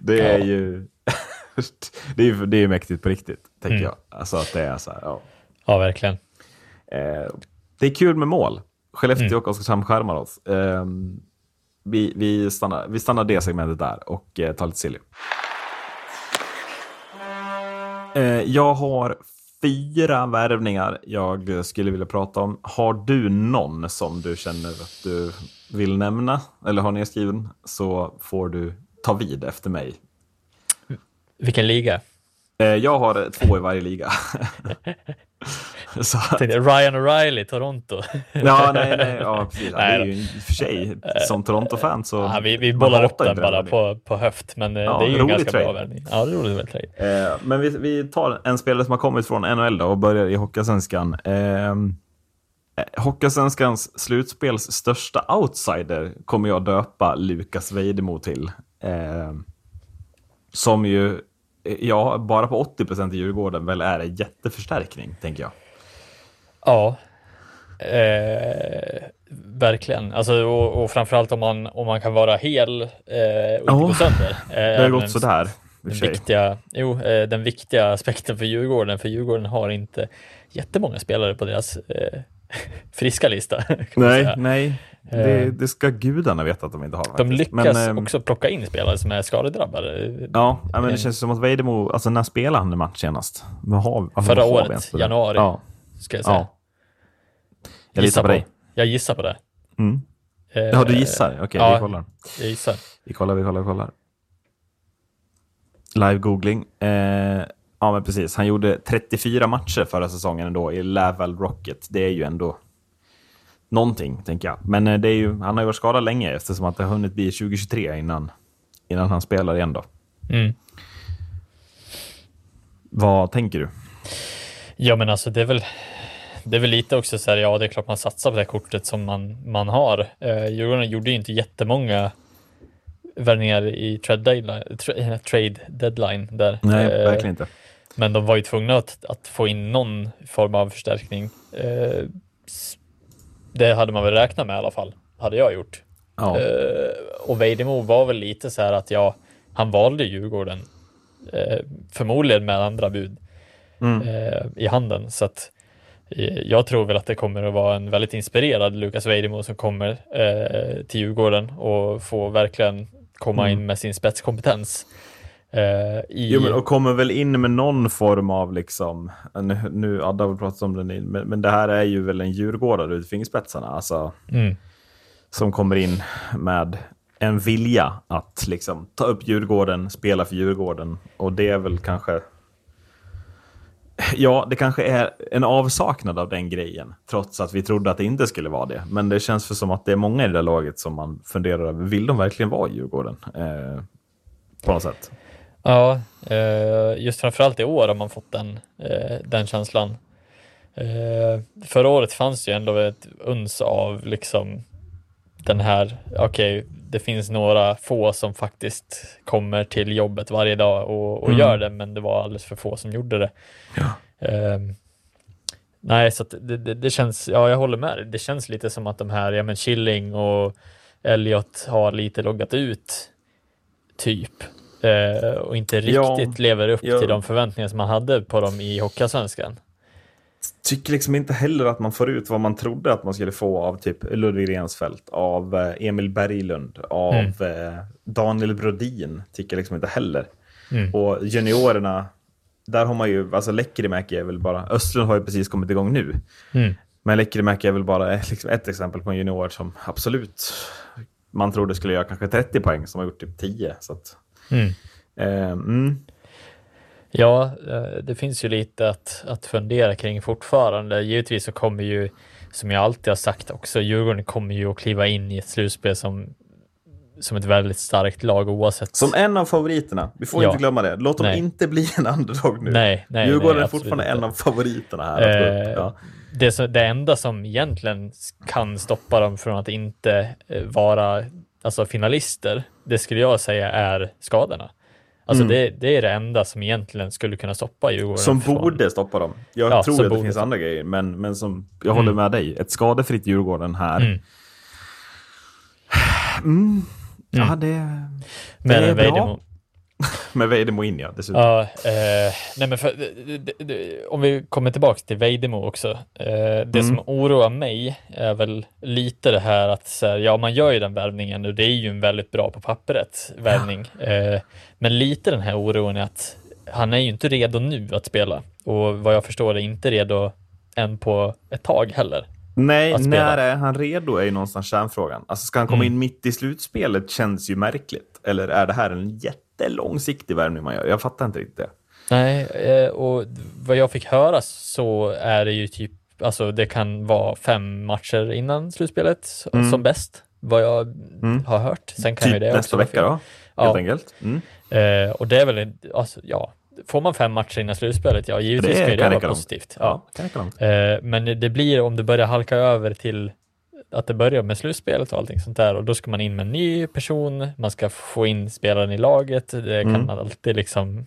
Det är Ja. ju det är, ju- det är mäktigt på riktigt, tänker Mm. jag. Alltså att det är så här, ja. Ja, verkligen. Eh, det är kul med mål. Skellefteå Mm. och Oskarshamn skärmar oss. Eh, vi, vi, stannar, vi stannar det segmentet där och eh, tar lite silly. Eh, jag har fyra värvningar jag skulle vilja prata om. Har du någon som du känner att du vill nämna eller har nedskriven så får du ta vid efter mig. Vilken liga? Eh, jag har två i varje liga. så, tänkte Ryan O'Reilly, Toronto. Ja, nej, nej, ja, precis. Ja, det Nej är ju i och för sig, som Toronto-fan så... Ja, vi, vi bollar upp den bara på, på höft, men eh, Ja, det är ju en ganska trade. bra värvning. Ja, det är roligt med. Eh, men vi, vi tar en spelare som har kommit från NHL då och börjar i Hockeyallsvenskan. Eh, eh, Hockeyallsvenskans slutspels största outsider kommer jag döpa Lukas Vejdemo till. Eh, som ju, ja, bara på 80% i Djurgården väl är en jätteförstärkning, tänker jag. Ja, eh, verkligen. Alltså, och, och framförallt om man, om man kan vara hel eh, och inte gå sönder. Eh, Det har gått sådär. Den viktiga, jo, eh, den viktiga aspekten för Djurgården, för Djurgården har inte jättemånga spelare på deras eh, friska lista. Nej, säga. nej. Eh. Det, det ska gudarna veta att de inte har. De faktiskt. lyckas Men, ehm, också plocka in spelare som är skadedrabbade. Ja, men det känns som att Vejdemo, alltså när spelade han en match senast? Har, vad Förra året, det? januari. Ja, Ska jag säga. ja. Jag litar på dig. Jag gissar på det. Mm. Eh, Ja, du gissar? Okej, ja. vi kollar. Jag gissar. Vi kollar, vi kollar, vi kollar. Live-googling. Eh, ja, men precis. Han gjorde 34 matcher förra säsongen ändå i Laval Rocket. Det är ju ändå någonting, tänker jag. Men eh, det är ju, han har ju varit skadad länge eftersom att det har hunnit bli 2023 innan, innan han spelar igen då. Mm. Vad tänker du? Ja, men alltså det är väl det är väl lite också så här, ja, det är klart man satsar på det kortet som man, man har. Eh, Djurgården gjorde ju inte jättemånga värvningar i trade deadline, tra, eh, trade deadline där. Nej, Eh, verkligen inte. Men de var ju tvungna att, att få in någon form av förstärkning. Eh, det hade man väl räknat med i alla fall, hade jag gjort. Ja. Eh, och Vejdemo var väl lite så här att ja, han valde Djurgården. Eh, förmodligen med andra bud Mm. eh, i handen. Så att eh, jag tror väl att det kommer att vara en väldigt inspirerad Lukas Vejdemo som kommer eh, till Djurgården och får verkligen komma in med sin spetskompetens. Eh, i, Jo, men, och kommer väl in med någon form av liksom, nu, nu Adda har pratat om det, men, men det här är ju väl en djurgårdare ut fingerspetsarna, alltså, mm, som kommer in med en vilja att liksom ta upp Djurgården, spela för Djurgården och det är väl kanske Ja, det kanske är en avsaknad av den grejen, trots att vi trodde att det inte skulle vara det. Men det känns för som att det är många i det där laget som man funderar över, vill de verkligen vara i Djurgården? Eh, på något sätt. Ja, eh, just framförallt i år har man fått den, eh, den känslan. Eh, förra året fanns det ju ändå ett uns av liksom den här, okej, det finns några få som faktiskt kommer till jobbet varje dag och, och Mm. gör det, men det var alldeles för få som gjorde det. Eh, nej, så det, det, det känns, ja, jag håller med. Det känns lite som att de här, ja men Killing och Elliot har lite loggat ut, typ. Eh, och inte Ja, riktigt lever upp ja. till de förväntningar som man hade på dem i Hockeyallsvenskan. tycker liksom inte heller att man får ut vad man trodde att man skulle få av typ Ludvig Rensfeldt, av eh, Emil Berglund, av Mm. eh, Daniel Brodin. Tycker liksom inte heller. Mm. Och juniorerna, där har man ju, alltså Lekkerimäki är väl bara, Östlund har ju precis kommit igång nu. Mm. Men Lekkerimäki är väl bara eh, liksom ett exempel på en junior som absolut man trodde skulle göra kanske 30 poäng, som har gjort typ 10. Så att, Mm. eh, mm. Ja, eh, det finns ju lite att, att fundera kring fortfarande. Givetvis så kommer ju, som jag alltid har sagt också, Djurgården kommer ju att kliva in i ett slutspel som, som ett väldigt starkt lag oavsett. Som en av favoriterna. Vi får Ja. inte glömma det. Låt dem Nej. inte bli en underdog nu. Nej, nej, Djurgården nej, är fortfarande inte. en av favoriterna här. Eh, Ja. det, som, det enda som egentligen kan stoppa dem från att inte eh, vara alltså, finalister, det skulle jag säga är skadorna. Alltså det, det är det enda som egentligen skulle kunna stoppa Djurgården. Mm. Som från- borde stoppa dem. Jag Ja, tror att det finns andra grejer, men, men som, jag håller med dig. Ett skadefritt Djurgården här. Mm. Mm. Ja, Mm. det, det Men är bra. Vejdemo, Med Vejdemo in, ja. Dessutom. Ja, eh, nej men för, om vi kommer tillbaka till Vejdemo också. Eh, det Mm. som oroar mig är väl lite det här att så här, ja, man gör ju den värvningen och det är ju en väldigt bra på pappret värvning. Eh, men lite den här oron är att han är ju inte redo nu att spela och vad jag förstår är inte redo än på ett tag heller. Nej, när är han redo är ju någonstans kärnfrågan. Alltså, ska han komma Mm. in mitt i slutspelet känns ju märkligt. Eller är det här en jättelångsiktig värvning man gör? Jag fattar inte riktigt det. Nej, eh, och vad jag fick höra så är det ju typ, alltså det kan vara fem matcher innan slutspelet Mm. som bäst, vad jag Mm. har hört. Sen kan Typ ju det nästa vecka då, helt Ja. enkelt. Mm. Eh, och det är väl, alltså, ja, får man fem matcher innan slutspelet, ja givetvis Det ska ju det kan vara positivt. Ja, Ja. kan. Eh, men det blir om det börjar halka över till att det börjar med slutspelet och allting sånt där och då ska man in med en ny person, man ska få in spelaren i laget, det kan Mm. man alltid liksom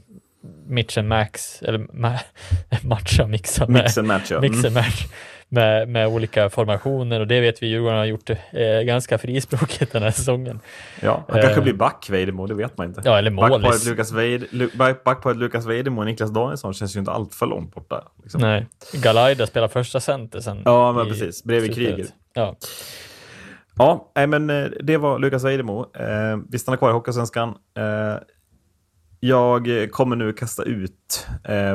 mix and max, eller ma- matcha, mixa med, Mix and match, ja. mix Mm. and match med, med olika formationer och det vet vi Djurgården har gjort eh, ganska frispråkigt den här säsongen. Ja, han kanske Eh. blir back Vejdemo, det vet man inte. Ja, eller Backparet målis. Lukas, Veid, Lu- back- backparet Lukas Vejdemo och Niklas Danielsson känns ju inte allt för långt borta. Liksom. Nej, Galaida spelar första center sen. Ja, men precis. Bredvid slutspelet. Ja. Ja, nej, men eh, det var Lukas Vejdemo. Eh, vi stannar kvar i Hockeysvenskan. Eh, jag kommer nu kasta ut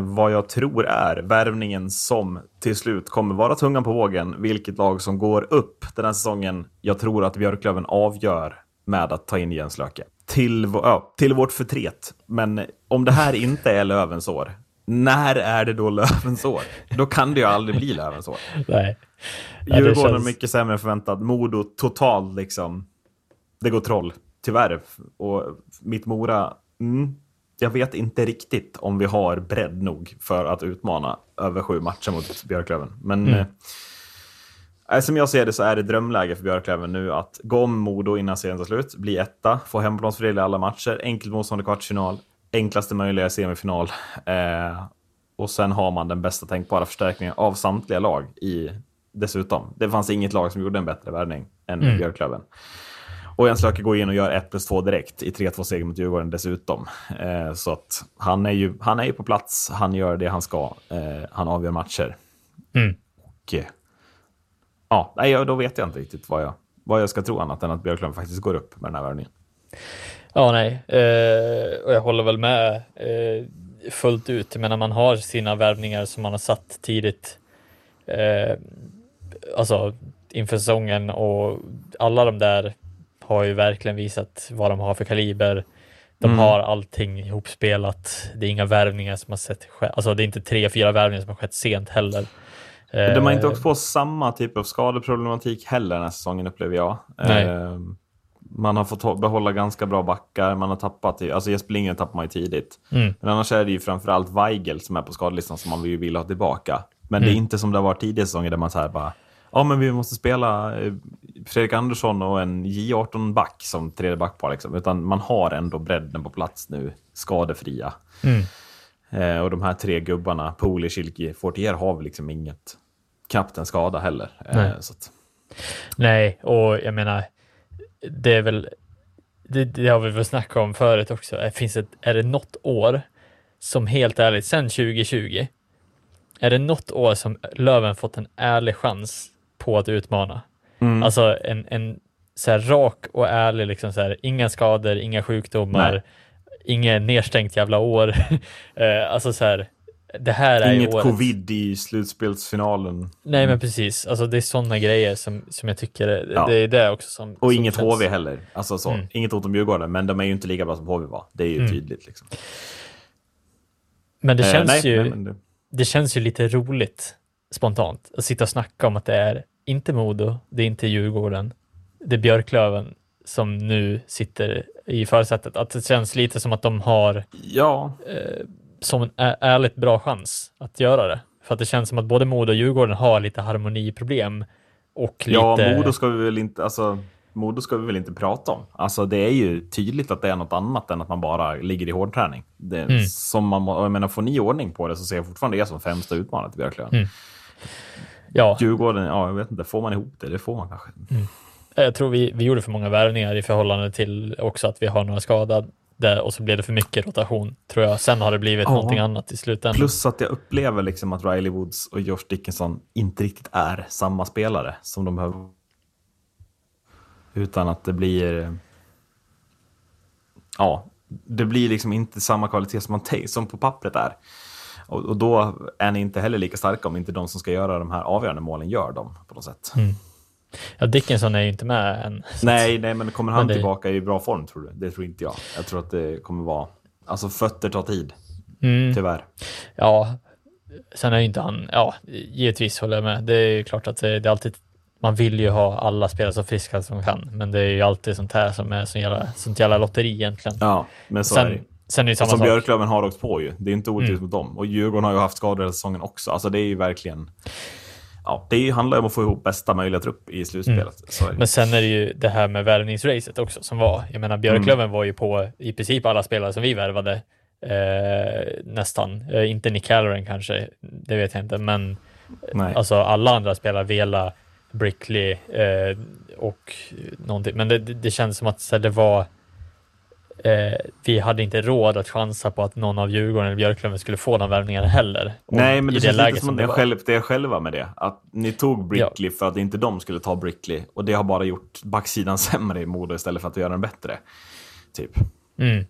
vad jag tror är värvningen som till slut kommer vara tungan på vågen. Vilket lag som går upp den här säsongen. Jag tror att Björklöven avgör med att ta in Jens Löke. Till, ja, till vårt förtret. Men om det här inte är Lövens år, när är det då Lövens år? Då kan det ju aldrig bli Lövens år. Nej. Ja, Djurgården känns- mycket sämre än förväntat. Modo totalt liksom. Det går troll, tyvärr. Och mitt Mora, mm, jag vet inte riktigt om vi har bredd nog för att utmana över sju matcher mot Björklöven. Men Mm. eh, som jag ser det så är det drömläge för Björklöven nu att gå om Modo innan serien tar slut, bli etta, få hemmaplansfördel i alla matcher, enkelt motstånd i kvartsfinal, enklaste möjliga semifinal. Eh, och sen har man den bästa tänkbara förstärkningen av samtliga lag i dessutom. Det fanns inget lag som gjorde en bättre värvning än Mm. Björklöven. Och Jens Löke går in och gör 1 plus 2 direkt i 3-2 seger mot Djurgården dessutom. Eh, så att han är, ju, han är ju på plats, han gör det han ska, eh, han avgör matcher. Mm. Och, eh, ja, nej, då vet jag inte riktigt vad jag, vad jag ska tro annat än att Björklöven faktiskt går upp med den här värvningen. Ja, nej, eh, och jag håller väl med eh, fullt ut. Jag menar, man har sina värvningar som man har satt tidigt, alltså inför säsongen och alla de där har ju verkligen visat vad de har för kaliber. De Mm. har allting ihopspelat. Det är inga värvningar som har sett, alltså det är inte tre, fyra värvningar som har skett sent heller. Eh, De har inte åkt på samma typ av skadeproblematik heller den här säsongen upplever jag. Nej. Eh, man har fått behålla ganska bra backar, man har tappat, alltså Jesper Lindgren tappar man ju tidigt. Mm. Men annars är det ju framförallt Weigel som är på skadelistan som man vill, ha tillbaka. Men det är Mm. inte som det har varit tidigare säsonger där man så här bara, ja men vi måste spela eh, Fredrik Andersson och en J18-back som tredje backpar liksom. Utan man har ändå bredden på plats nu, skadefria. Mm. Eh, och de här tre gubbarna, Poli, Schilke, Fortier har väl liksom inget, knappt en skada heller. Eh, Nej. så att, Nej, och jag menar, det är väl, det, det har vi väl snackat om förut också. Det finns ett, är det något år som helt ärligt, sen 2020, är det något år som Löven fått en ärlig chans på att utmana? Mm. Alltså en, en så här rak och ärlig, liksom så här, inga skador, inga sjukdomar, Nej. inget nedstängt jävla år. Eh, alltså så här, det här är Inget covid i slutspelsfinalen. Nej men precis, alltså det är sådana grejer som, som jag tycker, är- Ja. det är det också som... Och som inget känns- HV heller. Alltså så. Mm. Inget ont om Djurgården, men de är ju inte lika bra som HV var. Det är ju Mm. tydligt. Liksom. Men det Eh, känns nej, ju... nej, det, det känns ju lite roligt spontant att sitta och snacka om att det är inte Modo, det är inte Djurgården, det är Björklöven som nu sitter i försättet. Att det känns lite som att de har ja, som en ärligt bra chans att göra det. För att det känns som att både Modo och Djurgården har lite harmoniproblem och ja lite... Modo ska vi väl inte... Alltså, Modo ska vi väl inte prata om. Alltså, det är ju tydligt att det är något annat än att man bara ligger i hårdträning. Det, Mm. som man, jag menar, får ni ordning på det så ser jag fortfarande det som främsta utmanare till Björklöven. Mm. Ja, Djurgården, ja, jag vet inte. Får man ihop det? Det får man kanske. jag tror vi, vi gjorde för många värvningar i förhållande till också att vi har några skadade och så blev det för mycket rotation, tror jag. Sen har det blivit Ja. någonting annat i slutändan. Plus att jag upplever liksom att Riley Woods och Josh Dickinson inte riktigt är samma spelare som de behöver. Utan att det blir... Ja, det blir liksom inte samma kvalitet som, man som på pappret är. Och, och då är ni inte heller lika starka om inte de som ska göra de här avgörande målen gör dem på något sätt. Ja, Dickinson är ju inte med än. Nej, nej, men kommer han Men det- tillbaka i bra form tror du? Det tror inte jag. Jag tror att det kommer vara... Alltså fötter tar tid, Mm, tyvärr. ja, sen är ju inte han, ja, givetvis håller jag med. Det är ju klart att det, det är alltid, man vill ju ha alla spelare så friska som kan, men det är ju alltid sånt här som är sånt jävla, sånt jävla lotteri egentligen. Ja, men så är det. Sen, är det ju Och samma som sak. Björklöven har åkt på ju. Det är inte orättvist Mm. mot dem. Och Djurgården har ju haft skador hela säsongen också. Alltså det är ju verkligen... Ja, det handlar ju om att få ihop bästa möjliga trupp i slutspelet. Mm. Men sen är det ju det här med värvningsracet också som var. Jag menar Björklöven Mm. var ju på i princip alla spelare som vi värvade. Eh, nästan. Eh, inte Nick Halloran kanske, det vet jag inte, men Nej. alltså alla andra spelare, Vela, Brickley eh, och någonting. Men det, det, det känns som att så här, det var eh, vi hade inte råd att chansa på att någon av Djurgården eller Björklöven skulle få de värvningarna heller. Nej, men i det känns lite som att det det var. själv, det är själva med det. Att ni tog Brickley för att inte de skulle ta Brickley. Och det har bara gjort backsidan sämre i Modo istället för att göra den bättre. Typ. Mm.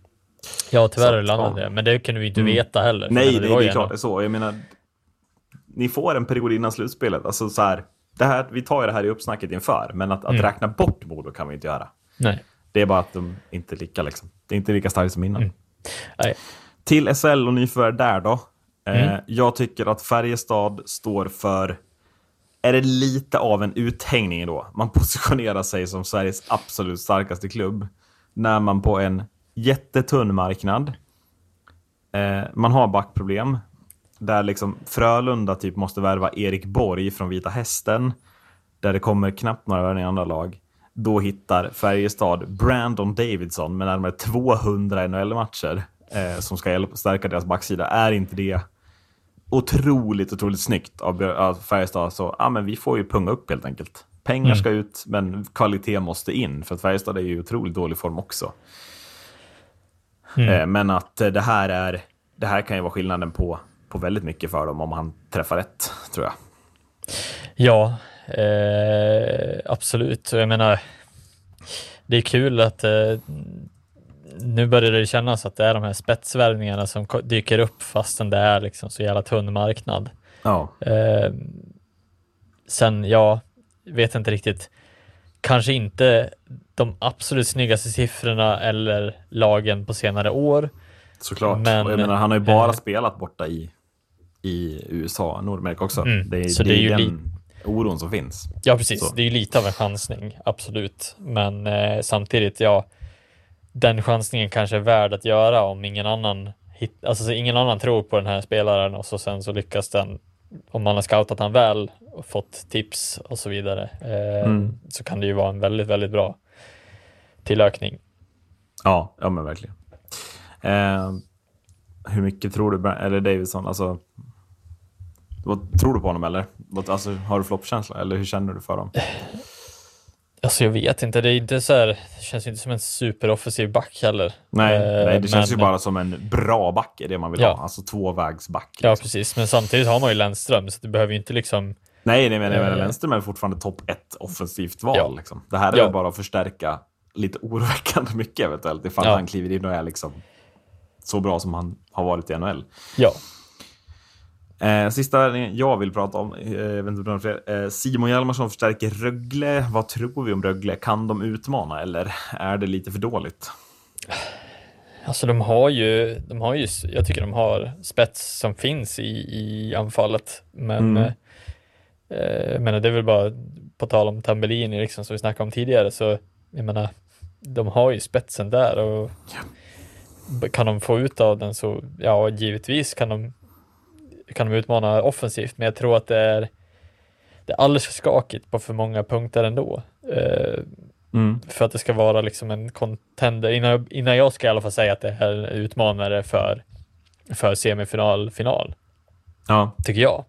Ja, tyvärr Så har det landat ja. det, men det kunde vi inte Mm. veta heller. Nej, menar, nej det ju är klart det är så. Jag menar, ni får en period innan slutspelet. Alltså så här, det här, vi tar ju det här i uppsnacket inför, men att, att Mm. räkna bort Modo kan vi inte göra. Nej. Det är bara att de inte är lika, liksom. Det är inte lika starkt som innan. Mm. Till SL och nyförvärv där då. Eh, Mm. jag tycker att Färjestad står för, är det lite av en uthängning då? Man positionerar sig som Sveriges absolut starkaste klubb när man på en jättetunn marknad, eh, man har backproblem, där liksom Frölunda typ måste värva Erik Borg från Vita Hästen, där det kommer knappt några värvningar i andra lag. Då hittar Färjestad Brandon Davidson med närmare 200 NHL-matcher eh, som ska stärka deras backsida. Är inte det otroligt, otroligt snyggt av, Färjestad? Så ja, men vi får ju punga upp helt enkelt. Pengar Mm. ska ut, men kvalitet måste in. För att Färjestad är ju i otroligt dålig form också. Mm. Eh, men att det här är, det här kan ju vara skillnaden på, på väldigt mycket för dem om han träffar rätt, tror jag. Ja, eh, absolut. Jag menar, det är kul att eh, nu börjar det kännas att det är de här spetsvärvningarna som dyker upp fastän det är liksom så jävla tunn marknad. Ja. Eh, sen, ja, vet inte riktigt. Kanske inte de absolut snyggaste siffrorna eller lagen på senare år. Såklart. Men, och jag menar, han har ju bara eh, spelat borta i, i USA, Nordamerika också. Mm, Det så det det är är ju den oron som finns. Ja, precis. Så. Det är ju lite av en chansning, absolut. Men eh, samtidigt, ja, den chansningen kanske är värd att göra om ingen annan hit, alltså så ingen annan tror på den här spelaren och så sen så lyckas den om man har scoutat han väl och fått tips och så vidare eh, Mm. så kan det ju vara en väldigt, väldigt bra tillökning. Ja, ja men verkligen. Eh, hur mycket tror du, eller Davidson, alltså vad, tror du på honom eller? Alltså, har du floppkänsla eller hur känner du för dem? Alltså jag vet inte, det är inte så här, det känns inte som en superoffensiv back heller. Nej, Eh, nej det känns men- ju bara som en bra back är det man vill Ja. ha. Alltså tvåvägsback. Ja, liksom. precis. Men samtidigt har man ju Lennström, så det behöver ju inte liksom... Nej, nej, men, Eh. Lennström är fortfarande topp ett offensivt val. Ja. Liksom. Det här är Ja. bara att förstärka lite oroväckande mycket eventuellt ifall Ja. han kliver in och är liksom så bra som han har varit i NHL. Ja. Eh, sista jag vill prata om, eh, jag vet inte om det är fler. Eh, Simon Hjalmarsson förstärker Rögle. Vad tror vi om Rögle? Kan de utmana eller är det lite för dåligt? Alltså de har ju, de har ju, jag tycker de har spets som finns i, i anfallet. Men Mm. eh, jag menar, det är väl bara på tal om Tambellini liksom, som vi snackade om tidigare, så jag menar, de har ju spetsen där och kan de få ut av den så, ja, givetvis kan de, kan de utmana offensivt, men jag tror att det är, det är alldeles för skakigt på för många punkter ändå. Eh, Mm. för att det ska vara liksom en contender, innan jag, innan jag ska i alla fall säga att det är en utmanare för, för semifinal, final, Ja, tycker jag.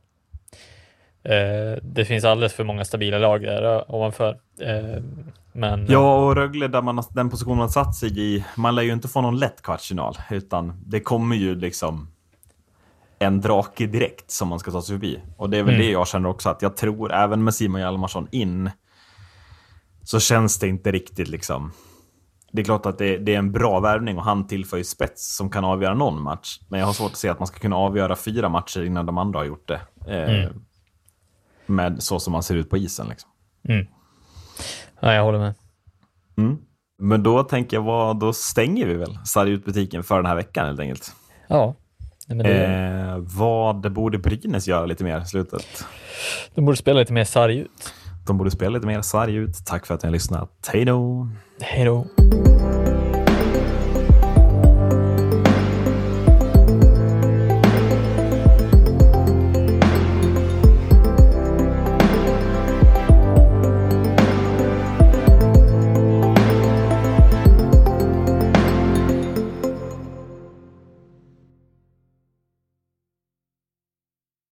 Eh, det finns alldeles för många stabila lag där eh, ovanför. Eh, men Ja, och Rögle, där man, den position man satt sig i, man lär ju inte få någon lätt kvartsfinal, utan det kommer ju liksom en drake direkt som man ska ta sig förbi. Och det är väl Mm. det jag känner också, att jag tror, även med Simon Hjalmarsson in, så känns det inte riktigt liksom... Det är klart att det, det är en bra värvning och han tillför ju spets som kan avgöra någon match. Men jag har svårt att se att man ska kunna avgöra fyra matcher innan de andra har gjort det. Eh, Mm. Med så som man ser ut på isen. Liksom. ja, jag håller med. Mm. Men då tänker jag, vad, då stänger vi väl Sarg-ut-butiken för den här veckan helt enkelt. Ja, Nej, det, Eh, vad borde Brynäs göra lite mer i slutet? de borde spela lite mer sarg ut. De borde spela lite mer sarg ut. Tack för att ni har lyssnat. Hej då! Hej då.